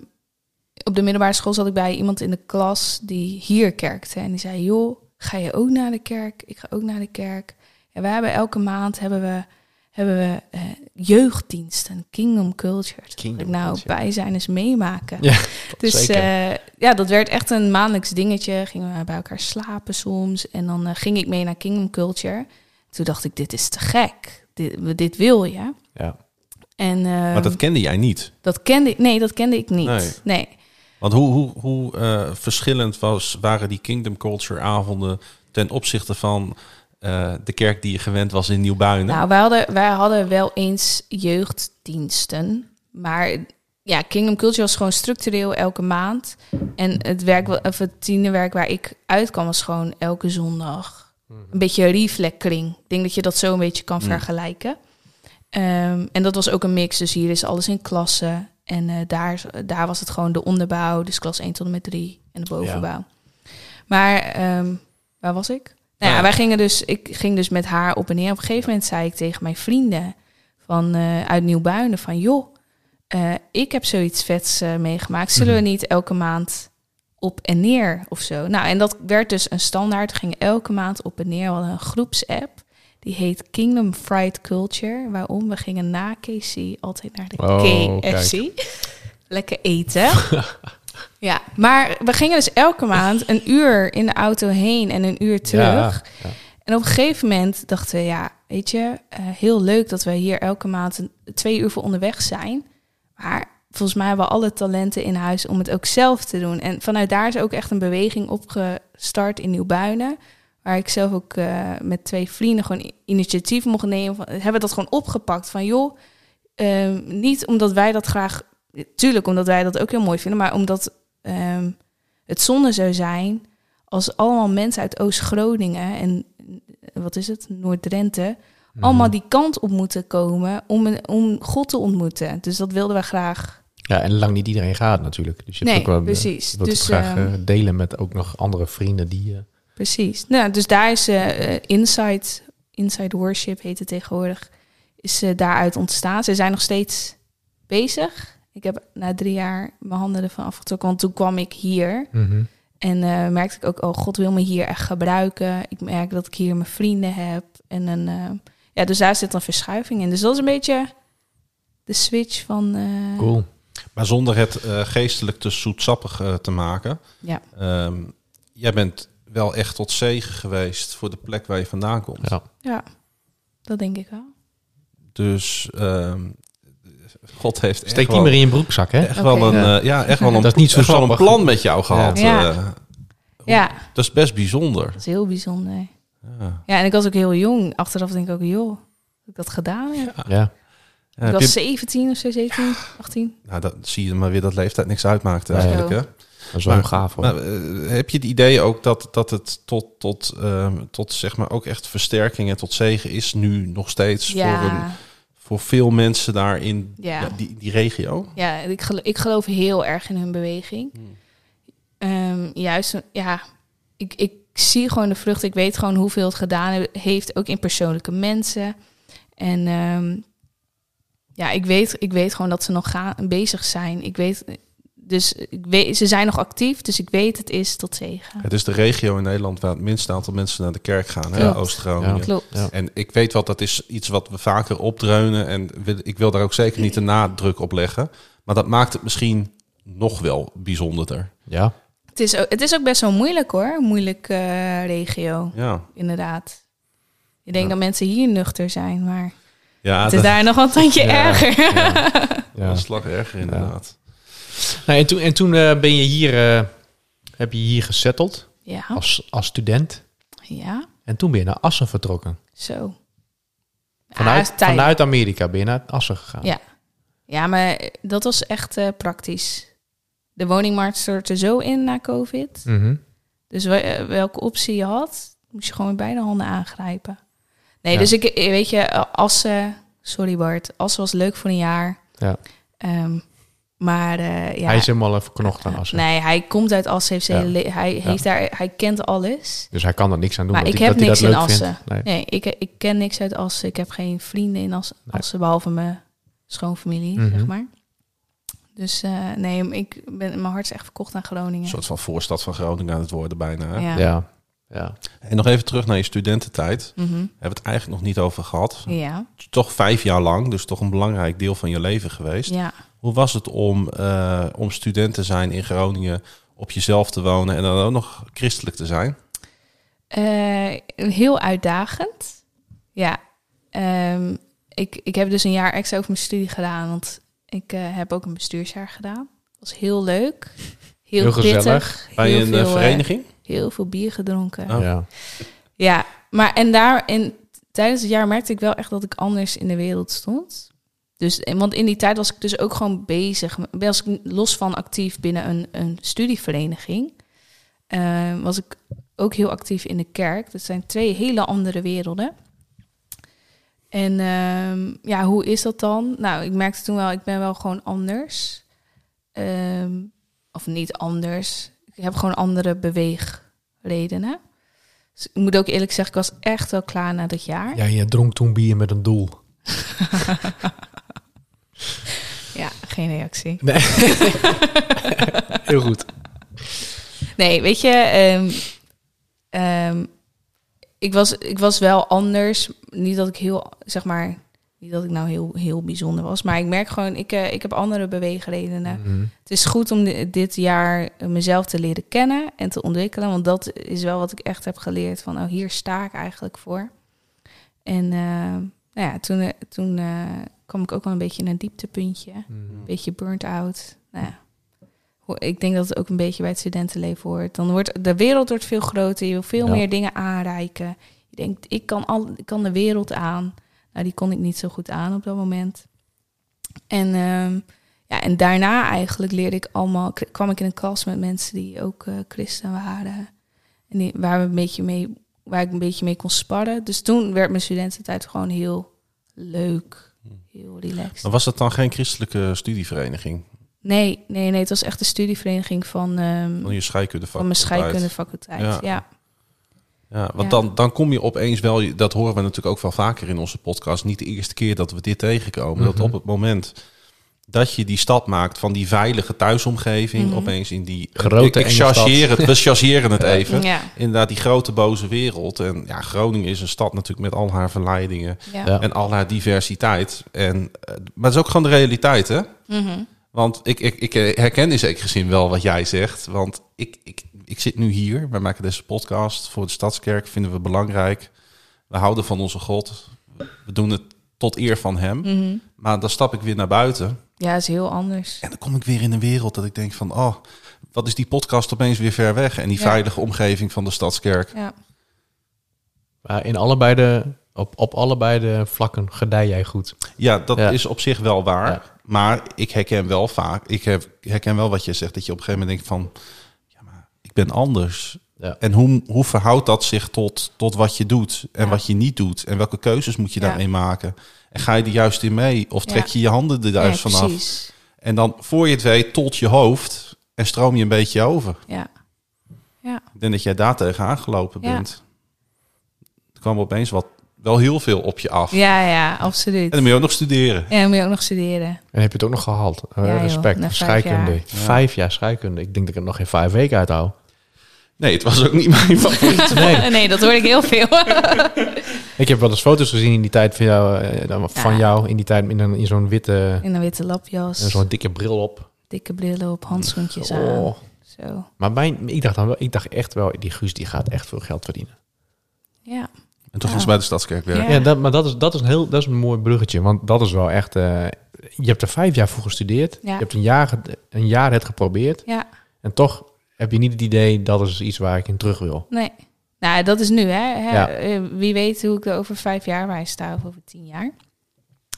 op de middelbare school zat ik bij iemand in de klas die hier kerkte. En die zei, joh, ga je ook naar de kerk? Ik ga ook naar de kerk. En we hebben elke maand hebben we, hebben we eh, jeugddiensten, Kingdom Culture. Kingdom ik, nou, Culture. bij zijn eens meemaken. Ja, Dus eh, ja, dat werd echt een maandelijks dingetje. Gingen we bij elkaar slapen soms. En dan eh, ging ik mee naar Kingdom Culture. Toen dacht ik, dit is te gek. Dit, dit wil je. ja. En Maar dat kende jij niet. dat kende ik, nee, dat kende ik niet. Nee. Nee. Want hoe, hoe, hoe eh, verschillend was, waren die Kingdom Culture avonden ten opzichte van eh, de kerk die je gewend was in Nieuwbuinen? Nou, wij hadden, wij hadden wel eens jeugddiensten. Maar ja, Kingdom Culture was gewoon structureel elke maand. En het, werk, of het tienerwerk waar ik uitkwam was gewoon elke zondag. Een beetje reflectering. Ik denk dat je dat zo een beetje kan Mm. vergelijken. Ehm, en dat was ook een mix. Dus hier is alles in klassen. En eh, daar, daar was het gewoon de onderbouw. Dus klas 1 tot en met 3 en de bovenbouw. Maar ehm, waar was ik? Nou ja, Ja. wij gingen dus, ik ging dus met haar op en neer. Op een gegeven moment zei ik tegen mijn vrienden van, eh, uit Nieuwbuinen van... joh, eh, ik heb zoiets vets meegemaakt. Zullen we niet elke maand op en neer of zo? Nou, en dat werd dus een standaard. We gingen elke maand op en neer. We hadden een groepsapp. Die heet Kingdom Fried Culture. Waarom? We gingen na KC altijd naar de Oh, KFC. Lekker eten. ja, maar we gingen dus elke maand een uur in de auto heen en een uur terug. Ja, ja. En op een gegeven moment dachten we, ja, weet je, eh, heel leuk dat we hier elke maand een, twee uur voor onderweg zijn. Maar volgens mij hebben we alle talenten in huis om het ook zelf te doen. En vanuit daar is ook echt een beweging opgestart in Nieuwbuinen. Waar ik zelf ook eh, met twee vrienden gewoon initiatief mocht nemen. Van, hebben dat gewoon opgepakt van, joh, ehm, niet omdat wij dat graag... Tuurlijk, omdat wij dat ook heel mooi vinden. Maar omdat ehm, het zonde zou zijn als allemaal mensen uit Oost-Groningen en wat is het, Noord-Drenthe, Mhm. allemaal die kant op moeten komen om, een, om God te ontmoeten. Dus dat wilden we graag. Ja, en lang niet iedereen gaat natuurlijk. Dus je hebt Nee, ook wel, eh, precies. Je wilt Dus, het graag ehm, eh, delen met ook nog andere vrienden die... Precies. Nou, dus daar is eh, Inside, Inside Worship heet het tegenwoordig, is eh, daaruit ontstaan. Ze zijn nog steeds bezig. Ik heb na drie jaar mijn handen ervan afgetrokken, want toen kwam ik hier. mhm. En merkte ik ook, oh, God wil me hier echt gebruiken. Ik merk dat ik hier mijn vrienden heb. En een, ja, dus daar zit een verschuiving in. Dus dat is een beetje de switch van... Cool. Maar zonder het geestelijk te zoetsappig te maken. Ja. Ehm, jij bent wel echt tot zegen geweest voor de plek waar je vandaan komt. Ja. Ja, dat denk ik wel. Dus ehm, God heeft Steek die wel, maar in je broekzak, hè? echt wel een, Ja. eh, ja, echt wel een, Dat is niet zo echt wel een plan met jou gehad. Ja. eh. Ja, dat is best bijzonder. dat is heel bijzonder. Ja. Ja, en ik was ook heel jong. Achteraf denk ik ook, joh, heb ik dat gedaan? Ja. Ja. Ja, Ik heb was je- 17 of zo, 17, 18. nou, dat zie je maar weer dat leeftijd niks uitmaakt eigenlijk. Hè? Dat is wel Maar- gaaf, hoor. Maar, eh, heb je het idee ook dat, dat het tot, tot, ehm, tot zeg maar ook echt versterking en tot zegen is nu nog steeds voor, een, voor veel mensen daar in Ja. ja, die, die regio? ja ik, gelo- ik geloof heel erg in hun beweging. Hmm. Ehm, juist, ja, ik, ik zie gewoon de vrucht. Ik weet gewoon hoeveel het gedaan he- heeft, ook in persoonlijke mensen. En ehm, ja, ik weet, ik weet gewoon dat ze nog gaan, bezig zijn. Ik weet, dus ik weet, ze zijn nog actief, dus ik weet het is tot zegen. Het is de regio in Nederland waar het minste aantal mensen naar de kerk gaan, hè? Oost-Groningen. Ja. Klopt. Ja. En ik weet wel, dat is iets wat we vaker opdreunen. En ik wil daar ook zeker niet de nadruk op leggen. Maar dat maakt het misschien nog wel bijzonderder. Ja. Het, is ook, het is ook best wel moeilijk hoor, een moeilijke eh, regio, Ja, inderdaad. Je denkt Ja. dat mensen hier nuchter zijn, maar ja het is dat, daar nog een tandje Ja. erger. Ja. een slag erger inderdaad. Nou, en toen, en toen eh, ben je hier, eh, heb je hier gesetteld Ja, als, als student. ja, En toen ben je naar Assen vertrokken. zo. Vanuit, tijd. vanuit Amerika ben je naar Assen gegaan. Ja. Ja, maar dat was echt eh, praktisch. De woningmarkt stortte zo in na COVID. Mhm. Dus we- welke optie je had, moest je gewoon met beide handen aangrijpen. Nee, Ja. dus ik, weet je, Assen, sorry Bart, Assen was leuk voor een jaar. Ja. Ehm, maar eh, ja, Hij is helemaal even verknocht aan Assen. nee, hij komt uit Assen, heeft Ja. hele le- hij, heeft daar, hij kent alles. Dus hij kan er niks aan doen. Maar ik hij, heb niks dat in Assen. Nee. Nee, ik, ik ken niks uit Assen. Ik heb geen vrienden in Assen, Nee. Assen behalve mijn schoonfamilie, Mhm. zeg maar. Dus eh, nee, ik ben, mijn hart is echt verkocht aan Groningen. Een soort van voorstad van Groningen aan het worden bijna. Hè? Ja. Ja. Ja. En nog even terug naar je studententijd. Mhm. Hebben we het eigenlijk nog niet over gehad. Ja, Toch vijf jaar lang, dus toch een belangrijk deel van je leven geweest. ja. Hoe was het om, eh, om student te zijn in Groningen, op jezelf te wonen en dan ook nog christelijk te zijn? Eh, heel uitdagend. Ja. Ehm, ik, ik heb dus een jaar extra over mijn studie gedaan, want ik eh, heb ook een bestuursjaar gedaan. Dat was heel leuk. Heel, Heel gezellig. pittig. Bij heel een veel, eh, eh, vereniging? heel veel bier gedronken. Oh. ja. Ja, maar en daar in, tijdens het jaar merkte ik wel echt dat ik anders in de wereld stond. Dus, en want in die tijd was ik dus ook gewoon bezig. Was ik los van actief binnen een, een studievereniging, eh, was ik ook heel actief in de kerk. Dat zijn twee hele andere werelden. En ehm, ja, hoe is dat dan? Nou, ik merkte toen wel, ik ben wel gewoon anders. Ehm, of niet anders. Ik heb gewoon andere beweegredenen. Dus ik moet ook eerlijk zeggen, ik was echt wel klaar na dat jaar. ja, je dronk toen bier met een doel. Ja, geen reactie. Nee. Heel goed. Nee, weet je, ehm, ehm, ik, was, ik was wel anders. Niet dat ik heel, zeg maar, niet dat ik nou heel, heel bijzonder was. Maar ik merk gewoon, ik, eh, ik heb andere beweegredenen. Mhm. Het is goed om di- dit jaar mezelf te leren kennen en te ontwikkelen. Want dat is wel wat ik echt heb geleerd. Van, oh, hier sta ik eigenlijk voor. En eh, nou ja, toen, eh, toen eh, kwam ik ook wel een beetje in een dieptepuntje. Mhm. Een beetje burnt out. Nou ja. Ik denk dat het ook een beetje bij het studentenleven hoort. Dan wordt de wereld wordt veel groter. Je wil veel Ja. meer dingen aanreiken. Je denkt, ik kan, al, ik kan de wereld aan. Nou, die kon ik niet zo goed aan op dat moment. En, ehm, ja, en daarna eigenlijk leerde ik allemaal, kwam ik in een klas met mensen die ook eh, christen waren. En die, waar, we een beetje mee, waar ik een beetje mee kon sparren. Dus toen werd mijn studententijd gewoon heel leuk. Heel relaxed. Maar was dat dan geen christelijke studievereniging? Nee, nee, nee. Het was echt de studievereniging van, ehm, Van je scheikunde van mijn scheikundefaculteit. Ja. Ja. Ja, want Ja. Dan, dan kom je opeens wel, dat horen we natuurlijk ook wel vaker in onze podcast, niet de eerste keer dat we dit tegenkomen. Dat Mhm. op het moment dat je die stad maakt van die veilige thuisomgeving, Mhm. opeens in die Grote ik, ik chargeer het, we chargeren het even. Ja. Inderdaad, die grote boze wereld. En ja, Groningen is een stad natuurlijk met al haar verleidingen Ja. En al haar diversiteit. En, eh, maar het is ook gewoon de realiteit, hè? Mhm. Want ik, ik, ik eh, herken in zekere zin wel wat jij zegt. Want ik, ik, ik zit nu hier. Wij maken deze podcast voor de Stadskerk. Vinden we belangrijk. We houden van onze God. We doen het tot eer van hem. Mhm. Maar dan stap ik weer naar buiten. Ja, is heel anders. En dan kom ik weer in een wereld dat ik denk van... Oh, wat is die podcast opeens weer ver weg. En die Ja. veilige omgeving van de Stadskerk. Ja. Maar in allebei de, op, op allebei de vlakken gedij jij goed. Ja, dat Ja. is op zich wel waar. Maar ik herken wel vaak... Ik heb, herken wel wat je zegt. Dat je op een gegeven moment denkt van... Ja, maar ik ben anders. Ja. En hoe, hoe verhoudt dat zich tot, tot wat je doet en Ja. wat je niet doet? En welke keuzes moet je Ja. daarin maken? En ga je er juist in mee? Of trek Ja. je je handen er Ja, juist vanaf? precies. En dan, voor je het weet, tot je hoofd en stroom je een beetje over. Ja. Ja. Ik denk dat jij daar tegen aangelopen Ja. bent. Er kwam opeens wat, wel heel veel op je af. ja, ja, absoluut. En dan moet je ook nog studeren. Ja, dan moet je ook nog studeren. En heb je het ook nog gehaald? Eh, Ja, joh, respect. na vijf scheikunde. jaar. Vijf jaar scheikunde. Ik denk dat ik het nog geen vijf weken uithoud. Nee, het was ook niet mijn favoriet. Nee. Nee, dat hoor ik heel veel. Ik heb wel eens foto's gezien in die tijd van jou, eh, dan- van Ja. jou in die tijd in, een- in zo'n witte, In een witte lapjas, en zo'n dikke bril op. dikke brillen op, handschoentjes aan. Oh. Zo. Maar mijn, ik dacht dan wel, ik dacht echt wel, die Guus die gaat echt veel geld verdienen. Ja. En toen Ja. ging ze bij de Stadskerk werken. Ja. Dat, maar dat is, dat is een heel, dat is een mooi bruggetje, want dat is wel echt. eh, je hebt er vijf jaar voor gestudeerd. Ja. Je hebt een jaar, een jaar het geprobeerd. Ja. En toch heb je niet het idee dat is iets waar ik in terug wil. Nee. Nou, dat is nu, hè. hè. Ja. Eh, Wie weet hoe ik er over vijf jaar bij sta of over tien jaar.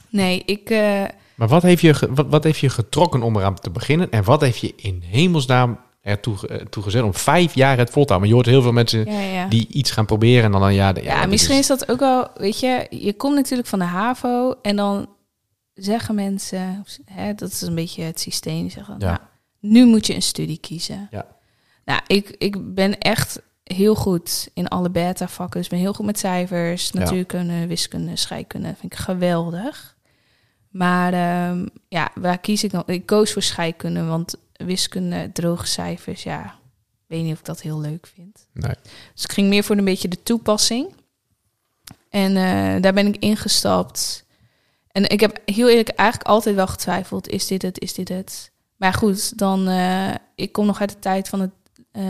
Nee, ik... eh, Maar wat heeft je, wat, wat heeft je getrokken om eraan te beginnen? En wat heeft je in hemelsnaam ertoe ge- toe gezet om vijf jaar het vol te houden? Maar je hoort heel veel mensen ja, ja. die iets gaan proberen en dan een jaar... Ja, dit misschien is- is dat ook wel, weet je, je komt natuurlijk van de HAVO en dan zeggen mensen, hè, dat is een beetje het systeem, zeggen, Ja. nou, nu moet je een studie kiezen. Ja. Nou, ik, ik ben echt heel goed in alle beta-vakken, dus ben heel goed met cijfers, Ja. natuurkunde, wiskunde, scheikunde, vind ik geweldig. Maar ehm, ja, waar kies ik dan? Ik koos voor scheikunde, want wiskunde, droge cijfers, ja, weet niet of ik dat heel leuk vind. Nee. Dus ik ging meer voor een beetje de toepassing. En eh, daar ben ik ingestapt. En ik heb heel eerlijk eigenlijk altijd wel getwijfeld, is dit het, is dit het? Maar goed, dan, eh, ik kom nog uit de tijd van, het, eh,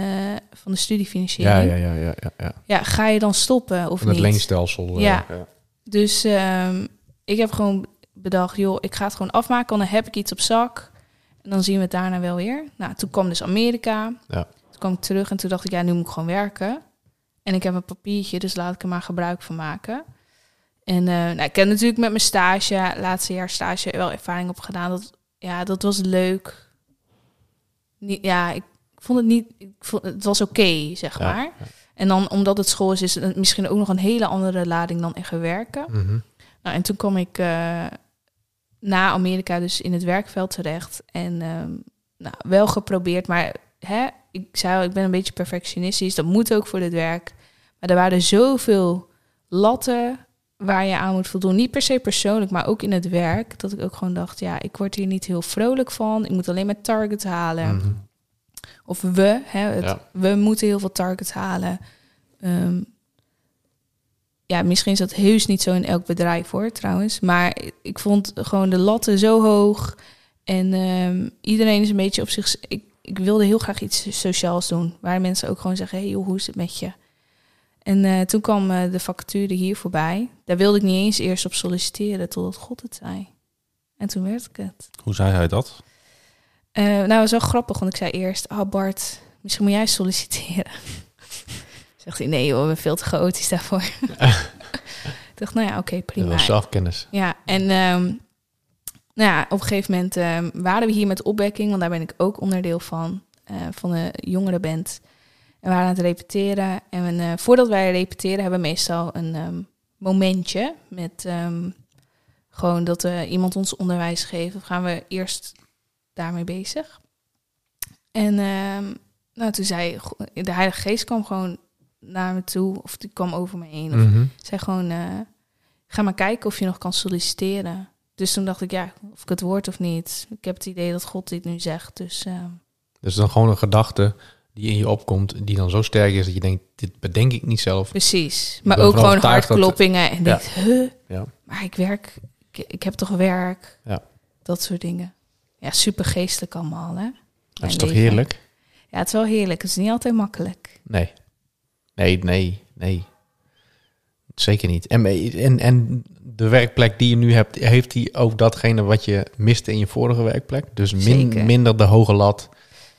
van de studiefinanciering. Ja, ja, ja, ja, ja, ja. Ja, ga je dan stoppen of Van het niet? leenstelsel. eh, Ja. Dus ehm, ik heb gewoon bedacht, joh, ik ga het gewoon afmaken, dan heb ik iets op zak. En dan zien we het daarna wel weer. Nou, toen kwam dus Amerika. Ja. Toen kwam ik terug en toen dacht ik, ja, nu moet ik gewoon werken. En ik heb een papiertje, dus laat ik er maar gebruik van maken. En eh, nou, ik heb natuurlijk met mijn stage, laatste jaar stage, wel ervaring op gedaan. Dat, ja, dat was leuk. Niet, ja, ik vond het niet, ik vond, het was oké, zeg Ja, maar. En dan, omdat het school is, is het misschien ook nog een hele andere lading dan echt werken. Mhm. Nou, en toen kwam ik eh, na Amerika dus in het werkveld terecht. En ehm, nou, wel geprobeerd, maar hè, ik zei al, ik ben een beetje perfectionistisch. Dat moet ook voor dit werk. Maar er waren zoveel latten waar je aan moet voldoen. Niet per se persoonlijk, maar ook in het werk. Dat ik ook gewoon dacht, ja, ik word hier niet heel vrolijk van. Ik moet alleen maar targets halen. Mhm. Of we, hè, het, Ja. we moeten heel veel targets halen. Ehm, ja, misschien is dat heus niet zo in elk bedrijf hoor, trouwens. Maar ik vond gewoon de latten zo hoog. En ehm, iedereen is een beetje op zich... Ik, ik wilde heel graag iets sociaals doen. Waar mensen ook gewoon zeggen, hey, joh, hoe is het met je? En eh, toen kwam eh, de vacature hier voorbij. Daar wilde ik niet eens eerst op solliciteren, totdat God het zei. En toen werd ik het. Hoe zei hij dat? Eh, nou, dat was wel grappig, want ik zei eerst... Ah, Bart, misschien moet jij solliciteren. Zegt hij, nee joh, ik ben veel te chaotisch daarvoor. ik dacht, nou ja, oké, Dat prima. was zelfkennis. Ja, en ehm, nou ja, op een gegeven moment ehm, waren we hier met opwekking, want daar ben ik ook onderdeel van, eh, van de jongerenband. En we waren aan het repeteren. En eh, voordat wij repeteren hebben we meestal een ehm, momentje met gewoon dat eh, iemand ons onderwijs geeft. Of gaan we eerst daarmee bezig. En nou, toen zei de Heilige Geest kwam gewoon naar me toe, of die kwam over me heen. Of Mhm. zei gewoon, eh, ga maar kijken of je nog kan solliciteren. Dus toen dacht ik, ja, of ik het word of niet. Ik heb het idee dat God dit nu zegt. Dus eh, Dus dan gewoon een gedachte die in je opkomt, die dan zo sterk is dat je denkt, dit bedenk ik niet zelf. precies. Maar ook gewoon dat- hartkloppingen. En Ja. denk, huh? Ja. Maar ik werk, ik, ik heb toch werk? Ja. Dat soort dingen. Ja, super geestelijk allemaal, hè? Dat is toch heerlijk? Ja, het is wel heerlijk. Het is niet altijd makkelijk. Nee. Nee, nee, nee. Zeker niet. En, en, en de werkplek die je nu hebt, heeft die ook datgene wat je miste in je vorige werkplek? Dus min, minder de hoge lat,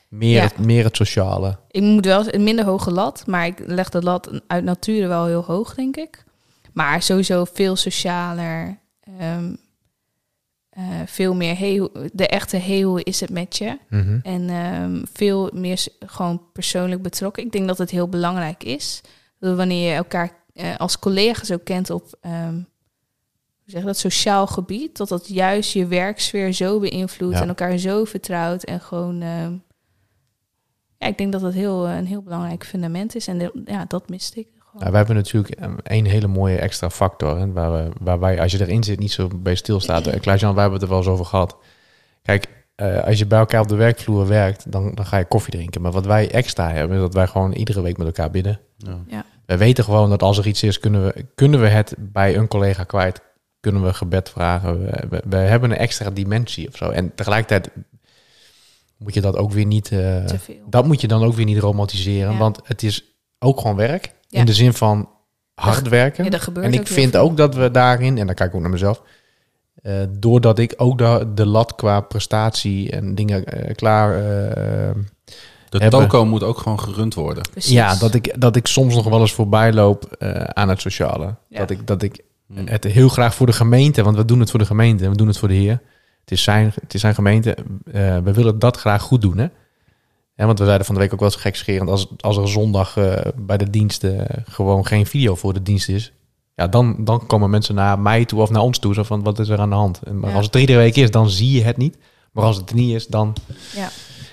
meer, Ja. het, meer het sociale. Ik moet wel een minder hoge lat, maar ik leg de lat uit nature wel heel hoog, denk ik. Maar sowieso veel socialer. ehm, eh, veel meer, hey, de echte hey, hoe is het met je? Mhm. En ehm, veel meer gewoon persoonlijk betrokken. Ik denk dat het heel belangrijk is. Dat wanneer je elkaar eh, als collega's ook kent op ehm, hoe zeg dat, sociaal gebied, dat dat juist je werksfeer zo beïnvloedt Ja. en elkaar zo vertrouwt en gewoon. ehm, ja, ik denk dat dat heel, een heel belangrijk fundament is. En de- ja, dat miste ik. Nou, we hebben natuurlijk um, een hele mooie extra factor. Hè, waar, we, waar wij, als je erin zit, niet zo bij stilstaat. Uh, Klaas-Jan, wij hebben het er wel eens over gehad. Kijk, eh, als je bij elkaar op de werkvloer werkt, dan, dan ga je koffie drinken. Maar wat wij extra hebben, is dat wij gewoon iedere week met elkaar bidden. Ja. We weten gewoon dat als er iets is, kunnen we, kunnen we het bij een collega kwijt. Kunnen we gebed vragen. We, we, we hebben een extra dimensie of zo. En tegelijkertijd moet je dat ook weer niet... eh, Te veel. dat moet je dan ook weer niet romantiseren. Ja. Want het is ook gewoon werk. Ja. In de zin van hard werken. Ja, dat gebeurt en ik ook vind ook dat we daarin, en dan kijk ik ook naar mezelf, eh, doordat ik ook de, de lat qua prestatie en dingen eh, klaar. eh, De Hebben- toko moet ook gewoon gerund worden. Precies. ja, dat ik, dat ik soms nog wel eens voorbij loop eh, aan het sociale. Ja. Dat ik, dat ik Hm. het heel graag voor de gemeente, want we doen het voor de gemeente en we doen het voor de Heer. Het is zijn, het is zijn gemeente. eh, we willen dat graag goed doen, hè? Ja, want we zeiden van de week ook wel eens gekscherend, als, als er zondag eh, bij de diensten gewoon geen video voor de dienst is, ja, dan, dan komen mensen naar mij toe of naar ons toe, zo van wat is er aan de hand? En, maar Ja. als het iedere week is, dan zie je het niet. Maar als het er niet is, dan... Ja.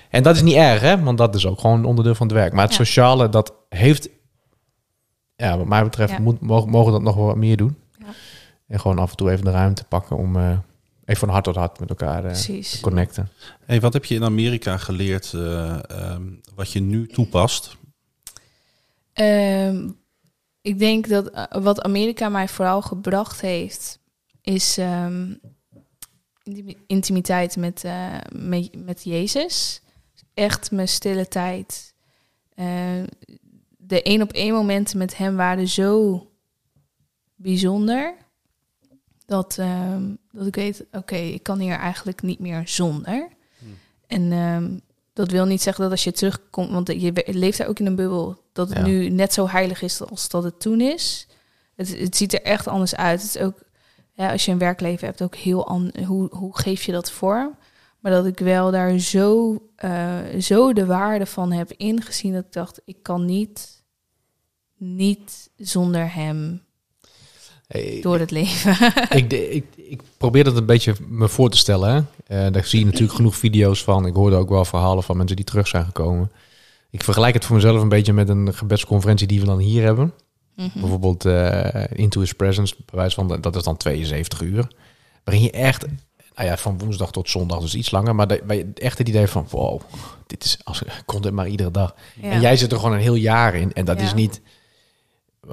En dat is niet erg, hè? Want dat is ook gewoon onderdeel van het werk. Maar het Ja. sociale, dat heeft... Ja, wat mij betreft moet, mogen, mogen dat nog wel wat meer doen. Ja. En gewoon af en toe even de ruimte pakken om... eh, even van hart tot hart met elkaar eh, Precies. connecten. Hey, wat heb je in Amerika geleerd eh, ehm, wat je nu toepast? Ehm, ik denk dat eh, wat Amerika mij vooral gebracht heeft, is ehm, intimi- intimiteit met, eh, met, met Jezus. Echt mijn stille tijd. Eh, de één op één momenten met hem waren zo bijzonder. Dat, ehm, dat ik weet, oké, ik kan hier eigenlijk niet meer zonder. En ehm, dat wil niet zeggen dat als je terugkomt, want je leeft daar ook in een bubbel, dat het Ja. nu net zo heilig is als dat het toen is. Het, het ziet er echt anders uit. Het is ook, ja, als je een werkleven hebt, ook heel anders. Hoe, hoe geef je dat vorm? Maar dat ik wel daar zo, eh, zo de waarde van heb ingezien dat ik dacht, ik kan niet, niet zonder hem door het leven. ik, ik, ik probeer dat een beetje me voor te stellen. Hè. Eh, daar zie je natuurlijk genoeg video's van. Ik hoorde ook wel verhalen van mensen die terug zijn gekomen. Ik vergelijk het voor mezelf een beetje met een gebedsconferentie die we dan hier hebben. Mhm. Bijvoorbeeld eh, Into His Presence, bij wijze van, dat is dan 72 uur. Waarin je echt, nou ja, van woensdag tot zondag, dus iets langer. Maar de, waar je echt het idee van, wow, dit is, als kon dit maar iedere dag. Ja. En jij zit er gewoon een heel jaar in. En dat Ja. is niet,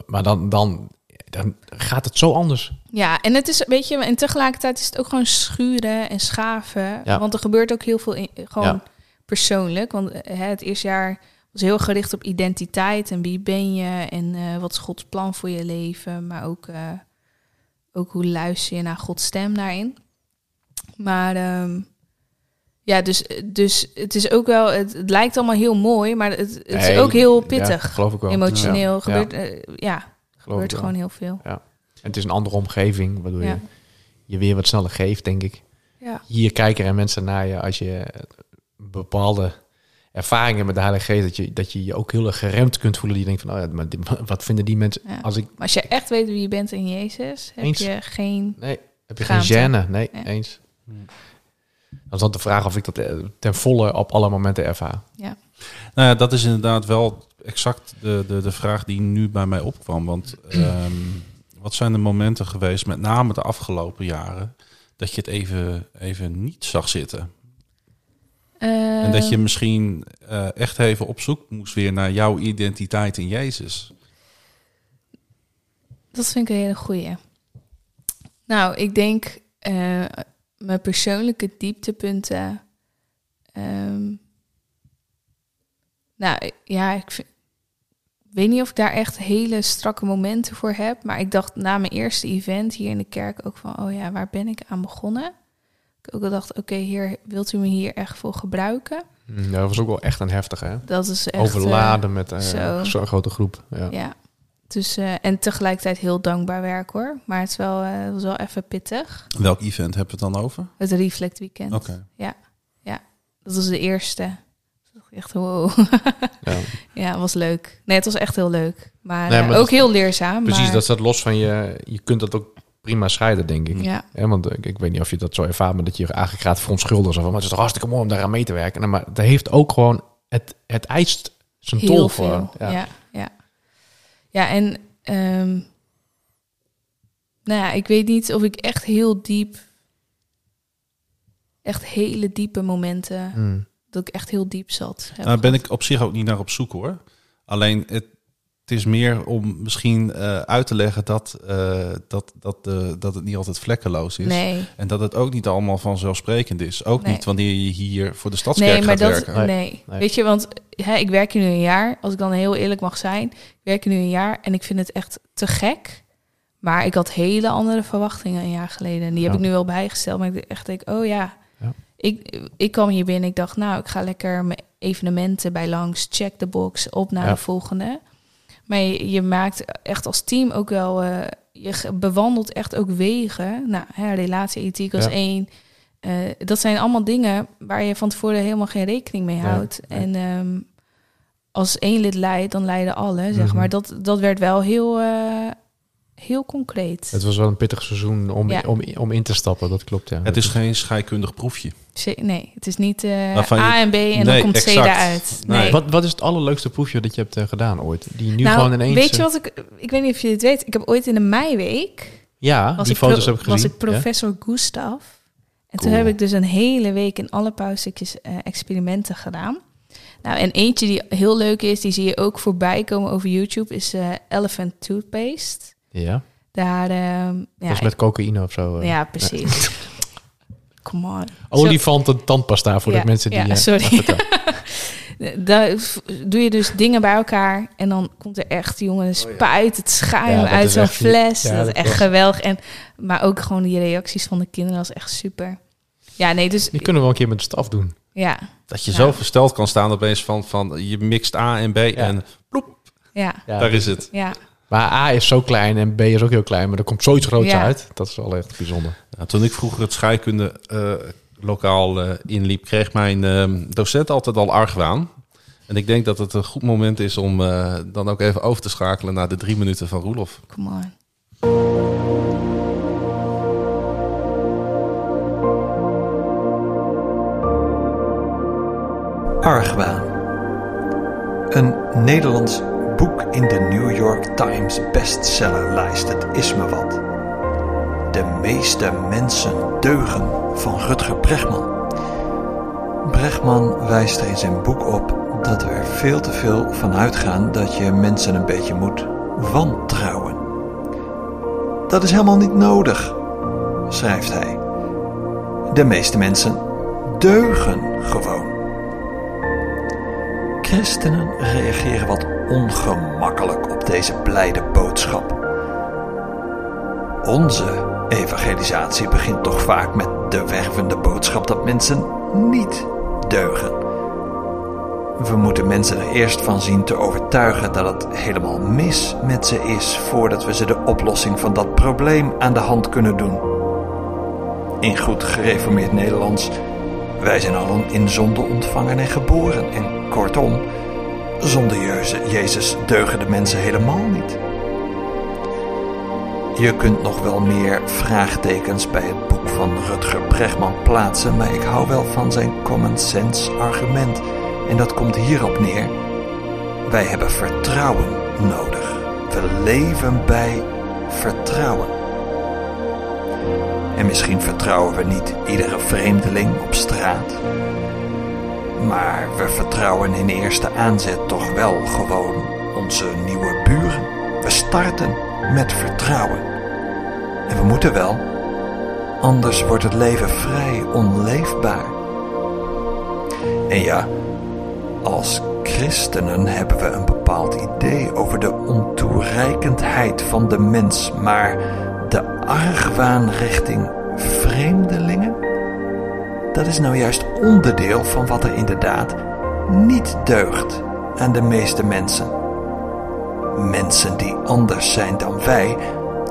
maar dan, dan, dan gaat het zo anders. Ja, en het is, weet je, en tegelijkertijd is het ook gewoon schuren en schaven. Ja. Want er gebeurt ook heel veel in, gewoon Ja. persoonlijk. Want eh, hè, het eerste jaar was heel gericht op identiteit en wie ben je en eh, wat is Gods plan voor je leven. Maar ook, eh, ook hoe luister je naar Gods stem daarin. Maar ehm, ja, dus, dus het is ook wel, het, het lijkt allemaal heel mooi, maar het, het is ook heel Ja, pittig. geloof ik wel. Emotioneel gebeurt, Ja, gebeurt gewoon heel veel. En het is een andere omgeving, waardoor Ja. je je weer wat sneller geeft, denk ik. Ja. Hier kijken er mensen naar je als je bepaalde ervaringen met de Heilige Geest, dat je, dat je je ook heel erg geremd kunt voelen. Die denkt van, oh ja, maar dit- wat vinden die mensen Ja. als ik... Maar als je echt weet wie je bent in Jezus, heb Eens. je geen... Nee, heb je Schaamte. geen gêne? Nee, Ja. eens. Dan is dan de vraag of ik dat eh, ten volle op alle momenten ervaar. Nou ja, dat is inderdaad wel exact de, de, de vraag die nu bij mij opkwam. Want ehm, wat zijn de momenten geweest, met name de afgelopen jaren, dat je het even, even niet zag zitten? En dat je Ehm, misschien eh, echt even op zoek moest weer naar jouw identiteit in Jezus. Dat vind ik een hele goeie. Nou, ik denk eh, mijn persoonlijke dieptepunten. ehm, nou ja, ik vind- weet niet of ik daar echt hele strakke momenten voor heb. Maar ik dacht na mijn eerste event hier in de kerk ook van: oh ja, waar ben ik aan begonnen? Ik ook al dacht: oké, heer, wilt u me hier echt voor gebruiken? Mm, Ja, dat was ook wel echt een heftige, hè? Dat is echt. Overladen met eh, zo. zo'n grote groep. Ja. Ja. Dus, eh, en tegelijkertijd heel dankbaar werk hoor. Maar het, is wel, eh, het was wel even pittig. Welk event hebben we het dan over? Het Reflect Weekend. Oké. Dat was de eerste. Dat dacht ik Echt wow. Ja. ja, het was leuk. Nee, het was echt heel leuk. Maar, Nee, eh, ook heel leerzaam. Precies, maar, dat staat los van je... Je kunt dat ook prima scheiden, denk ik. Ja, want ik, ik weet niet of je dat zo ervaart, maar dat je je eigenlijk gaat verontschuldigen. Van, maar het is toch hartstikke mooi om daaraan mee te werken. Maar dat heeft ook gewoon... Het, het eist zijn tol voor. Ja. Ja, ja. ja. en ehm, nou ja, ik weet niet of ik echt heel diep, echt hele diepe momenten, Mm. Dat ik echt heel diep zat. Nou, ben ik op zich ook niet naar op zoek hoor. Alleen het, het is meer om misschien eh, uit te leggen dat, eh, dat, dat, de, dat het niet altijd vlekkeloos is. Nee, En dat het ook niet allemaal vanzelfsprekend is. Ook Nee. niet wanneer je hier voor de stadskerk nee, maar gaat dat, werken. Nee. Weet je, want hè, ik werk hier nu een jaar. Als ik dan heel eerlijk mag zijn, ik werk hier nu een jaar en ik vind het echt te gek. Maar ik had hele andere verwachtingen een jaar geleden. En die heb ik nu wel bijgesteld. Maar ik echt denk, oh ja. Ik, ik kwam hier binnen. Ik dacht, nou, ik ga lekker mijn evenementen bij langs. Check de box. Op naar Ja. de volgende. Maar je, je maakt echt als team ook wel... eh, je bewandelt echt ook wegen. Nou, hè, relatieethiek als Ja. één. Eh, dat zijn allemaal dingen waar je van tevoren helemaal geen rekening mee houdt. En ehm, als één lid leidt, dan leiden alle, zeg Mhm. maar. Dat, dat werd wel heel, eh, heel concreet. Het was wel een pittig seizoen om, Ja. om, om in te stappen, dat klopt. Ja. Het is geen scheikundig proefje. Nee, het is niet eh, je- A en B en dan komt exact. C eruit. Nee. Wat, wat is het allerleukste proefje dat je hebt eh, gedaan ooit? Die nu nou, gewoon ineens... weet je eh, wat ik... Ik weet niet of je dit weet. Ik heb ooit in de meiweek... Ja, Was die ik foto's heb ik gezien. Was ik professor Gustav. En toen heb ik dus een hele week in alle pauzestukjes eh, experimenten gedaan. Nou, en eentje die heel leuk is, die zie je ook voorbij komen over YouTube, is eh, Elephant Toothpaste. Ja, Daar, ehm, dat ja, is met cocaïne of zo. ja, precies. Come on. Olifanten tandpasta voor Ja, de mensen die... ja, eh, sorry. Daar doe je dus dingen bij elkaar en dan komt er echt, jongen, een spuit het schuim Oh Ja, uit zo'n fles. ja, dat is echt was- geweldig. En, maar ook gewoon die reacties van de kinderen, dat is echt super. Ja, nee, dus Die kunnen we wel een keer met de staf doen. ja, Dat je Ja. zo versteld kan staan opeens van, van je mixt A en B en ploep, ja, Ja, daar is het. ja. Maar A is zo klein en B is ook heel klein, maar er komt zoiets groots Ja. uit. Dat is wel echt bijzonder. Ja, toen ik vroeger het scheikunde eh, lokaal eh, inliep, kreeg mijn eh, docent altijd al argwaan. En ik denk dat het een goed moment is om eh, dan ook even over te schakelen naar de drie minuten van Roelof. Come on. Argwaan. Een Nederlands boek in de New York Times bestsellerlijst. Het is me wat. De meeste mensen deugen van Rutger Bregman. Bregman wijst er in zijn boek op dat we er veel te veel van uitgaan dat je mensen een beetje moet wantrouwen. Dat is helemaal niet nodig, schrijft hij. De meeste mensen deugen gewoon. Christenen reageren wat ongemakkelijk op deze blijde boodschap. Onze evangelisatie begint toch vaak met de wervende boodschap dat mensen niet deugen. We moeten mensen er eerst van zien te overtuigen dat het helemaal mis met ze is voordat we ze de oplossing van dat probleem aan de hand kunnen doen. In goed gereformeerd Nederlands wij zijn allen in zonde ontvangen en geboren. En kortom, zonder Jezus deugen de mensen helemaal niet. Je kunt nog wel meer vraagtekens bij het boek van Rutger Bregman plaatsen, maar ik hou wel van zijn common sense argument. En dat komt hierop neer. Wij hebben vertrouwen nodig. We leven bij vertrouwen. En misschien vertrouwen we niet iedere vreemdeling op straat. Maar we vertrouwen in eerste aanzet toch wel gewoon onze nieuwe buren. We starten met vertrouwen. En we moeten wel, anders wordt het leven vrij onleefbaar. En ja, als christenen hebben we een bepaald idee over de ontoereikendheid van de mens, maar de argwaan richting vreemdelingen, dat is nou juist onderdeel van wat er inderdaad niet deugt aan de meeste mensen. Mensen die anders zijn dan wij,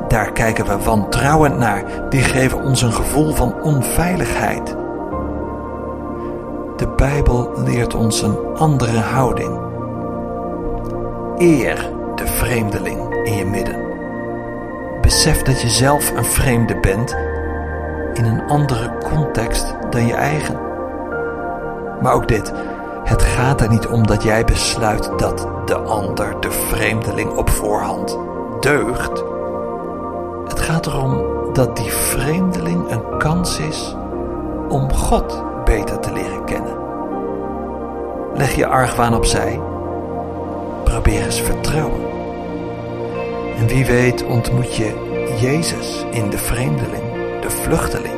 daar kijken we wantrouwend naar, die geven ons een gevoel van onveiligheid. De Bijbel leert ons een andere houding. Eer de vreemdeling in je midden. Besef dat je zelf een vreemde bent in een andere context dan je eigen. Maar ook dit, het gaat er niet om dat jij besluit dat de ander, de vreemdeling op voorhand, deugt. Het gaat erom dat die vreemdeling een kans is om God beter te leren kennen. Leg je argwaan opzij. Probeer eens vertrouwen. En wie weet ontmoet je Jezus in de vreemdeling, de vluchteling.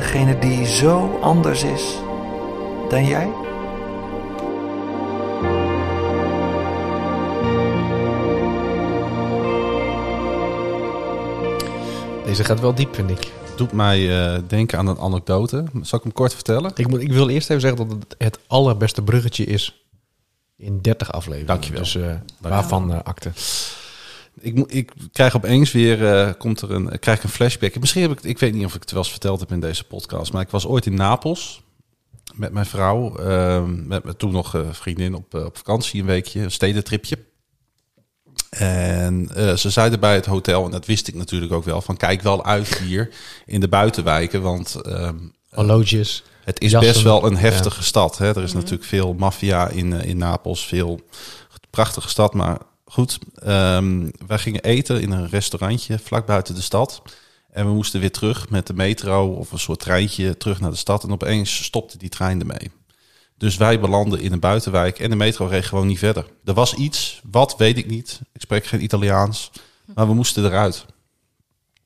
Degene die zo anders is dan jij. Deze gaat wel diep, vind ik. Doet mij eh, denken aan een anekdote. Zal ik hem kort vertellen? Ik, moet, ik wil eerst even zeggen dat het het allerbeste bruggetje is in 30 afleveringen. Dankjewel. Dus eh, waarvan eh akte. Ik, ik krijg opeens weer eh, komt er een, krijg ik een flashback. Misschien heb ik, ik weet niet of ik het wel eens verteld heb in deze podcast, maar ik was ooit in Napels met mijn vrouw, eh, met mijn toen nog eh, vriendin op, eh, op vakantie een weekje, een stedentripje. En eh, ze zeiden bij het hotel, en dat wist ik natuurlijk ook wel, van kijk wel uit hier in de buitenwijken, want ehm, Horloges. het is Jassen. best wel een heftige stad. Hè? Er is natuurlijk veel maffia in, eh, in Napels, veel prachtige stad. Maar goed, ehm, wij gingen eten in een restaurantje vlak buiten de stad. En we moesten weer terug met de metro of een soort treintje terug naar de stad. En opeens stopte die trein ermee. Dus wij belanden in een buitenwijk en de metro reed gewoon niet verder. Er was iets, wat weet ik niet. Ik spreek geen Italiaans, maar we moesten eruit.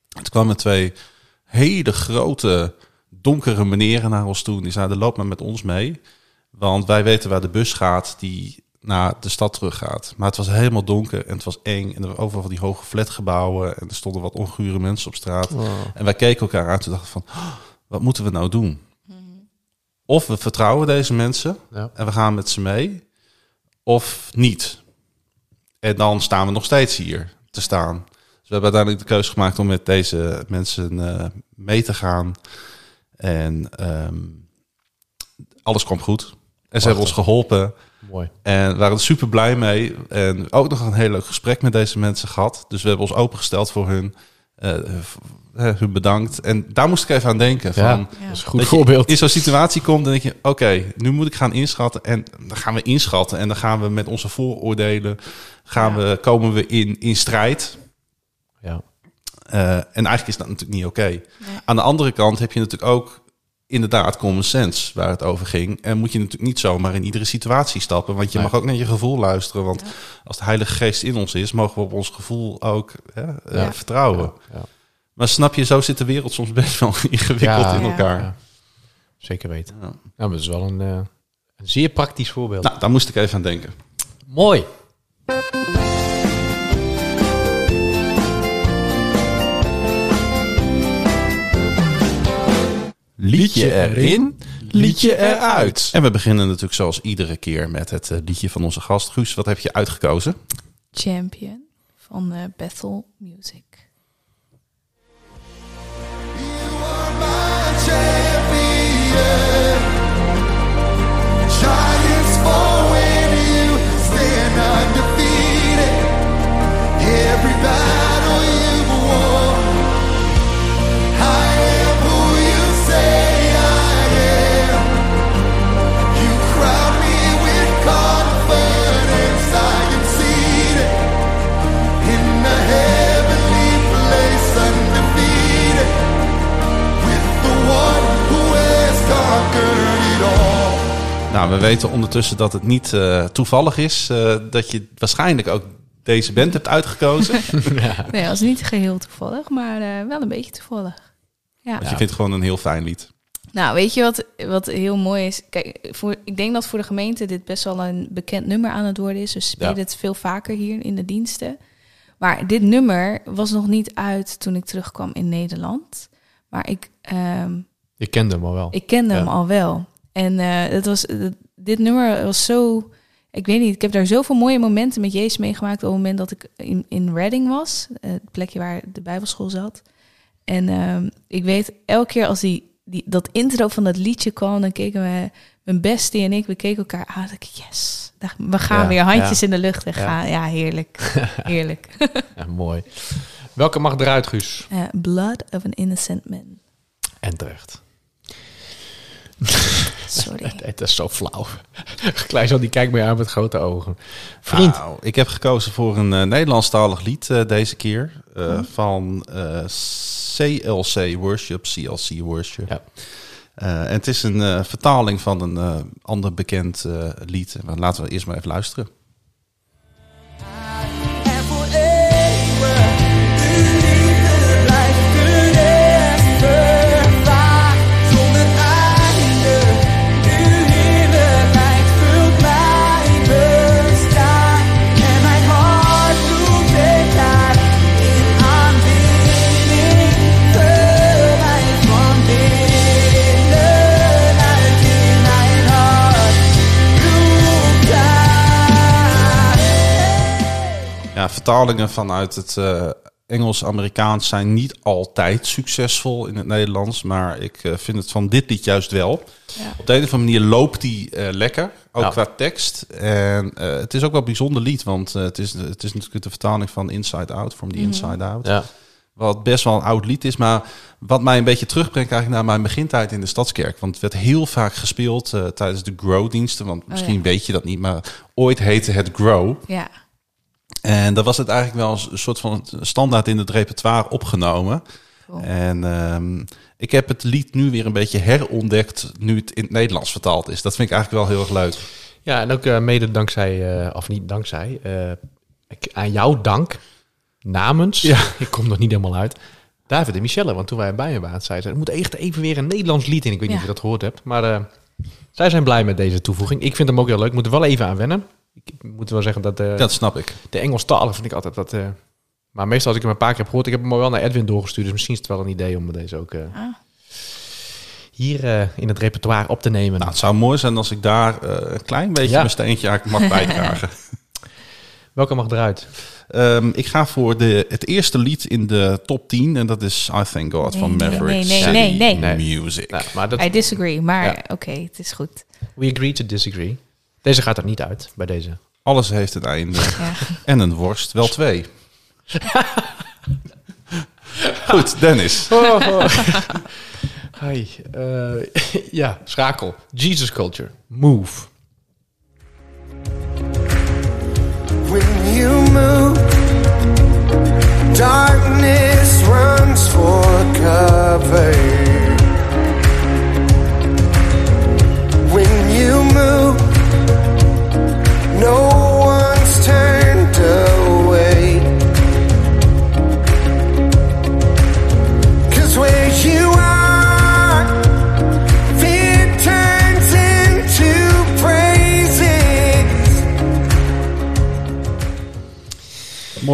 Toen kwamen twee hele grote, donkere meneren naar ons toe. Die zeiden, loop maar met ons mee. Want wij weten waar de bus gaat die naar de stad terug gaat. Maar het was helemaal donker en het was eng. En er waren overal van die hoge flatgebouwen. En er stonden wat ongure mensen op straat. En wij keken elkaar aan en dachten van, "Oh, wat moeten we nou doen? Of we vertrouwen deze mensen Ja. en we gaan met ze mee. Of niet. En dan staan we nog steeds hier te staan. Dus we hebben uiteindelijk de keuze gemaakt om met deze mensen eh, mee te gaan. En ehm, alles kwam goed. En ze hebben ons geholpen. Mooi. En we waren er super blij mee. En ook nog een heel leuk gesprek met deze mensen gehad. Dus we hebben ons opengesteld voor hun. eh, eh, hun bedankt. En daar moest ik even aan denken. Van, Ja, Ja. dat is een goed dat je voorbeeld. in zo'n situatie komt, dan denk je: oké, nu moet ik gaan inschatten. En dan gaan we inschatten. En dan gaan we met onze vooroordelen. Gaan we, komen we in, in strijd. Ja. Eh, en eigenlijk is dat natuurlijk niet oké. Aan de andere kant heb je natuurlijk ook inderdaad common sense waar het over ging. En moet je natuurlijk niet zomaar in iedere situatie stappen. Want je Nee. mag ook naar je gevoel luisteren. Want als de Heilige Geest in ons is, mogen we op ons gevoel ook hè, eh, Ja. vertrouwen. Ja. Maar snap je, zo zit de wereld soms best wel ingewikkeld Ja. in elkaar. Ja. Zeker weten. Ja. Maar dat is wel een, eh, een zeer praktisch voorbeeld. Nou, daar moest ik even aan denken. Mooi. Liedje erin, liedje eruit. En we beginnen natuurlijk zoals iedere keer met het eh, liedje van onze gast. Guus, wat heb je uitgekozen? Champion van eh, Bethel Music. Giants weten ondertussen dat het niet eh, toevallig is eh, dat je waarschijnlijk ook deze band hebt uitgekozen. Nee, dat was niet geheel toevallig, maar eh, wel een beetje toevallig. Ja. Want je vindt het gewoon een heel fijn lied. Nou, weet je wat, wat heel mooi is? Kijk, voor, ik denk dat voor de gemeente dit best wel een bekend nummer aan het worden is. Dus ze spelen Ja. het veel vaker hier in de diensten. Maar dit nummer was nog niet uit toen ik terugkwam in Nederland. Maar ik, ehm, Je kende hem al wel. ik kende hem al wel. En eh, het was, dit nummer was zo... Ik weet niet, ik heb daar zoveel mooie momenten met Jezus meegemaakt... op het moment dat ik in, in Reading was. eh, Het plekje waar de bijbelschool zat. En ehm, ik weet, elke keer als die, die, dat intro van dat liedje kwam... dan keken we, mijn bestie en ik, we keken elkaar aan. ik, yes, we gaan Ja, weer handjes ja. in de lucht en gaan. Ja, heerlijk. heerlijk. Mooi. Welke mag eruit, Guus? Eh, Blood of an Innocent Man. En terecht. Sorry. Het is zo flauw. Kleinzoon die kijkt mij aan met grote ogen. Vriend. Nou, ik heb gekozen voor een eh, Nederlandstalig lied eh, deze keer. eh, van eh, CLC Worship, CLC Worship. Ja. Eh, en het is een eh, vertaling van een eh, ander bekend eh, lied. Maar laten we eerst maar even luisteren. Vertalingen vanuit het eh, Engels-Amerikaans zijn niet altijd succesvol in het Nederlands. Maar ik eh, vind het van dit lied juist wel. Ja. Op de een of andere manier loopt die eh, lekker, ook Ja. qua tekst. En eh, het is ook wel een bijzonder lied, want eh, het, is, het is natuurlijk de vertaling van Inside Out, From the Inside Out. Ja. Wat best wel een oud lied is, maar wat mij een beetje terugbrengt eigenlijk naar mijn begintijd in de Stadskerk. Want het werd heel vaak gespeeld eh, tijdens de Grow-diensten, want misschien ja. weet je dat niet, maar ooit heette het Grow. Ja. En dat was het eigenlijk wel als een soort van standaard in het repertoire opgenomen. Cool. En ehm, ik heb het lied nu weer een beetje herontdekt nu het in het Nederlands vertaald is. Dat vind ik eigenlijk wel heel erg leuk. Ja, en ook eh, mede dankzij, eh, of niet dankzij, eh, ik- aan jouw dank, namens, Ja. ik kom nog niet helemaal uit, David en Michelle. Want toen wij bij me waren, zeiden ze, er moet echt even weer een Nederlands lied in. Ik weet niet of je dat gehoord hebt, maar eh, zij zijn blij met deze toevoeging. Ik vind hem ook heel leuk, ik moet er wel even aan wennen. Ik moet wel zeggen dat eh, Dat snap ik. de Engelstalige vind ik altijd dat... eh, maar meestal als ik hem een paar keer heb gehoord, ik heb hem wel naar Edwin doorgestuurd. Dus misschien is het wel een idee om deze ook eh, Ah. hier eh, in het repertoire op te nemen. Nou, het zou mooi zijn als ik daar eh, een klein beetje Ja. mijn steentje aan mag bijdragen. Welke mag eruit? Ehm, ik ga voor de, het eerste lied in de top 10 en dat is I Thank God van Nee, Maverick nee, nee, City nee, nee. Nee. Music. Nou, maar dat, I disagree, maar Ja. oké, het is goed. We agree to disagree. Deze gaat er niet uit bij deze. Alles heeft een einde. Ja. En een worst, wel twee. Goed, Dennis. Hi. eh, ja, schakel. Jesus Culture. Move. When you move, darkness runs for cover.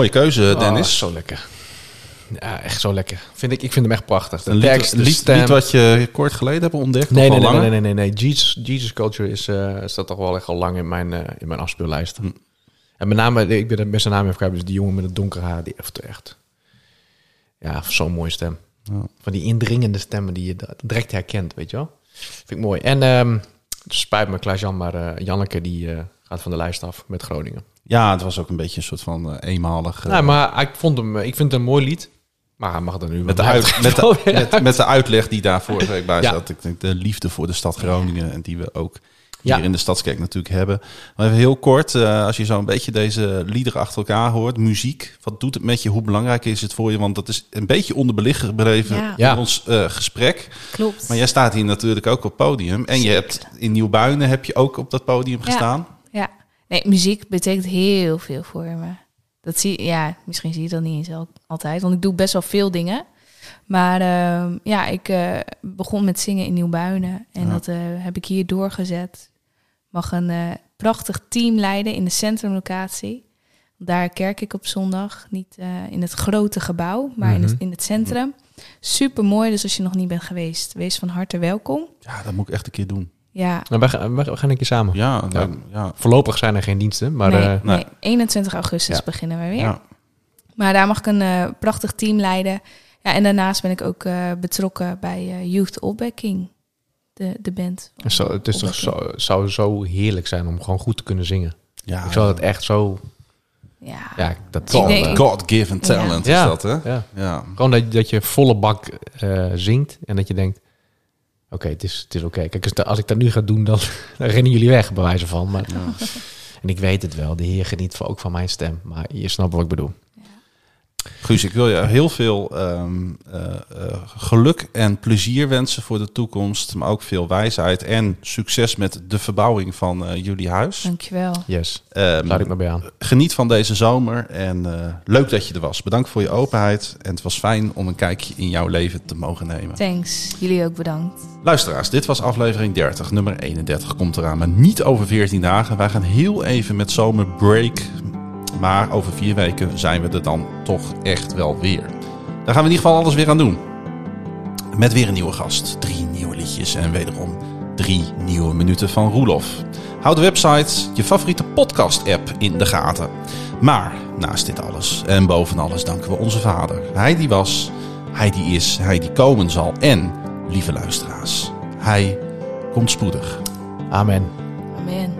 Mooie keuze, Dennis. Oh, zo lekker. Ja, echt zo lekker. Vind ik, ik vind hem echt prachtig. De een tekst, lied, de lied, stem. lied wat je kort geleden hebt ontdekt? Nee, nee, nee, nee, nee, nee, nee. Jesus, Jesus Culture is, eh, staat toch wel echt al lang in mijn, eh, in mijn afspeellijst. Hm. En met name, ik ben de beste naam even kwijt, dus die jongen met het donkere haar, die echt, echt ja, zo'n mooie stem. Ja. Van die indringende stemmen die je direct herkent, weet je wel. Vind ik mooi. En het spijt me, Klaas-Jan, maar eh, Janneke die gaat van de lijst af met Groningen. Ja, het was ook een beetje een soort van eh, eenmalig. eh, nou, maar ik, vond hem, ik vind het een mooi lied. Maar hij mag er nu met, de uit, met, de, met, met de uitleg die daar vorige week bij Ja. zat. Ik denk de liefde voor de stad Groningen. En die we ook Ja. hier in de Stadskerk natuurlijk hebben. Maar even heel kort, eh, als je zo een beetje deze liederen achter elkaar hoort. Muziek, wat doet het met je? Hoe belangrijk is het voor je? Want dat is een beetje onderbelicht bedreven Ja. in Ja. ons eh, gesprek. Klopt. Maar jij staat hier natuurlijk ook op het podium. En je hebt in Nieuwbuinen heb je ook op dat podium Ja. gestaan. Nee, muziek betekent heel veel voor me. Dat zie ja, misschien zie je dat niet eens al- altijd, want ik doe best wel veel dingen. Maar ehm, ja, ik eh, begon met zingen in Nieuwbuinen en Ja. dat eh, heb ik hier doorgezet. Mag een eh, prachtig team leiden in de centrumlocatie. Daar kerk ik op zondag, niet in het grote gebouw, maar in, het, Mhm. in het centrum. Super mooi, dus als je nog niet bent geweest, wees van harte welkom. Ja, dat moet ik echt een keer doen. Ja, Nou, wij, gaan, wij gaan een keer samen. Ja, Ja. ja. Voorlopig zijn er geen diensten, maar nee, eh, nee. nee, 21 augustus Ja. beginnen we weer. ja. Maar daar mag ik een eh, prachtig team leiden. Ja, en daarnaast ben ik ook eh, betrokken bij eh, Youth Opbacking, de, de band. van zo, het is toch zo, zou zo heerlijk zijn om gewoon goed te kunnen zingen. ja. Ik zou dat echt zo... Ja, Ja, dat God, God-given talent Ja. is dat, hè? Ja. Ja. Gewoon dat, dat je volle bak eh, zingt en dat je denkt... Oké, het is, het is oké. Kijk, als, als ik dat nu ga doen, dan, dan rennen jullie weg, bij wijze van. Maar, En ik weet het wel, de Heer geniet ook van mijn stem. Maar je snapt wat ik bedoel. Guus, ik wil je heel veel ehm, eh, eh, geluk en plezier wensen voor de toekomst. Maar ook veel wijsheid en succes met de verbouwing van eh, jullie huis. dankjewel. Yes, Ehm, sluit ik me bij aan. geniet van deze zomer en eh, leuk dat je er was. Bedankt voor je openheid en het was fijn om een kijkje in jouw leven te mogen nemen. Thanks. Jullie ook bedankt. Luisteraars, dit was aflevering 30. Nummer 31 komt eraan, maar niet over 14 dagen. Wij gaan heel even met zomerbreak. Maar over vier weken zijn we er dan toch echt wel weer. Daar gaan we in ieder geval alles weer aan doen. Met weer een nieuwe gast, drie nieuwe liedjes en wederom drie nieuwe minuten van Roelof. Houd de website, je favoriete podcast-app in de gaten. Maar naast dit alles en boven alles danken we onze vader. Hij die was, hij die is, hij die komen zal. En, lieve luisteraars, hij komt spoedig. Amen.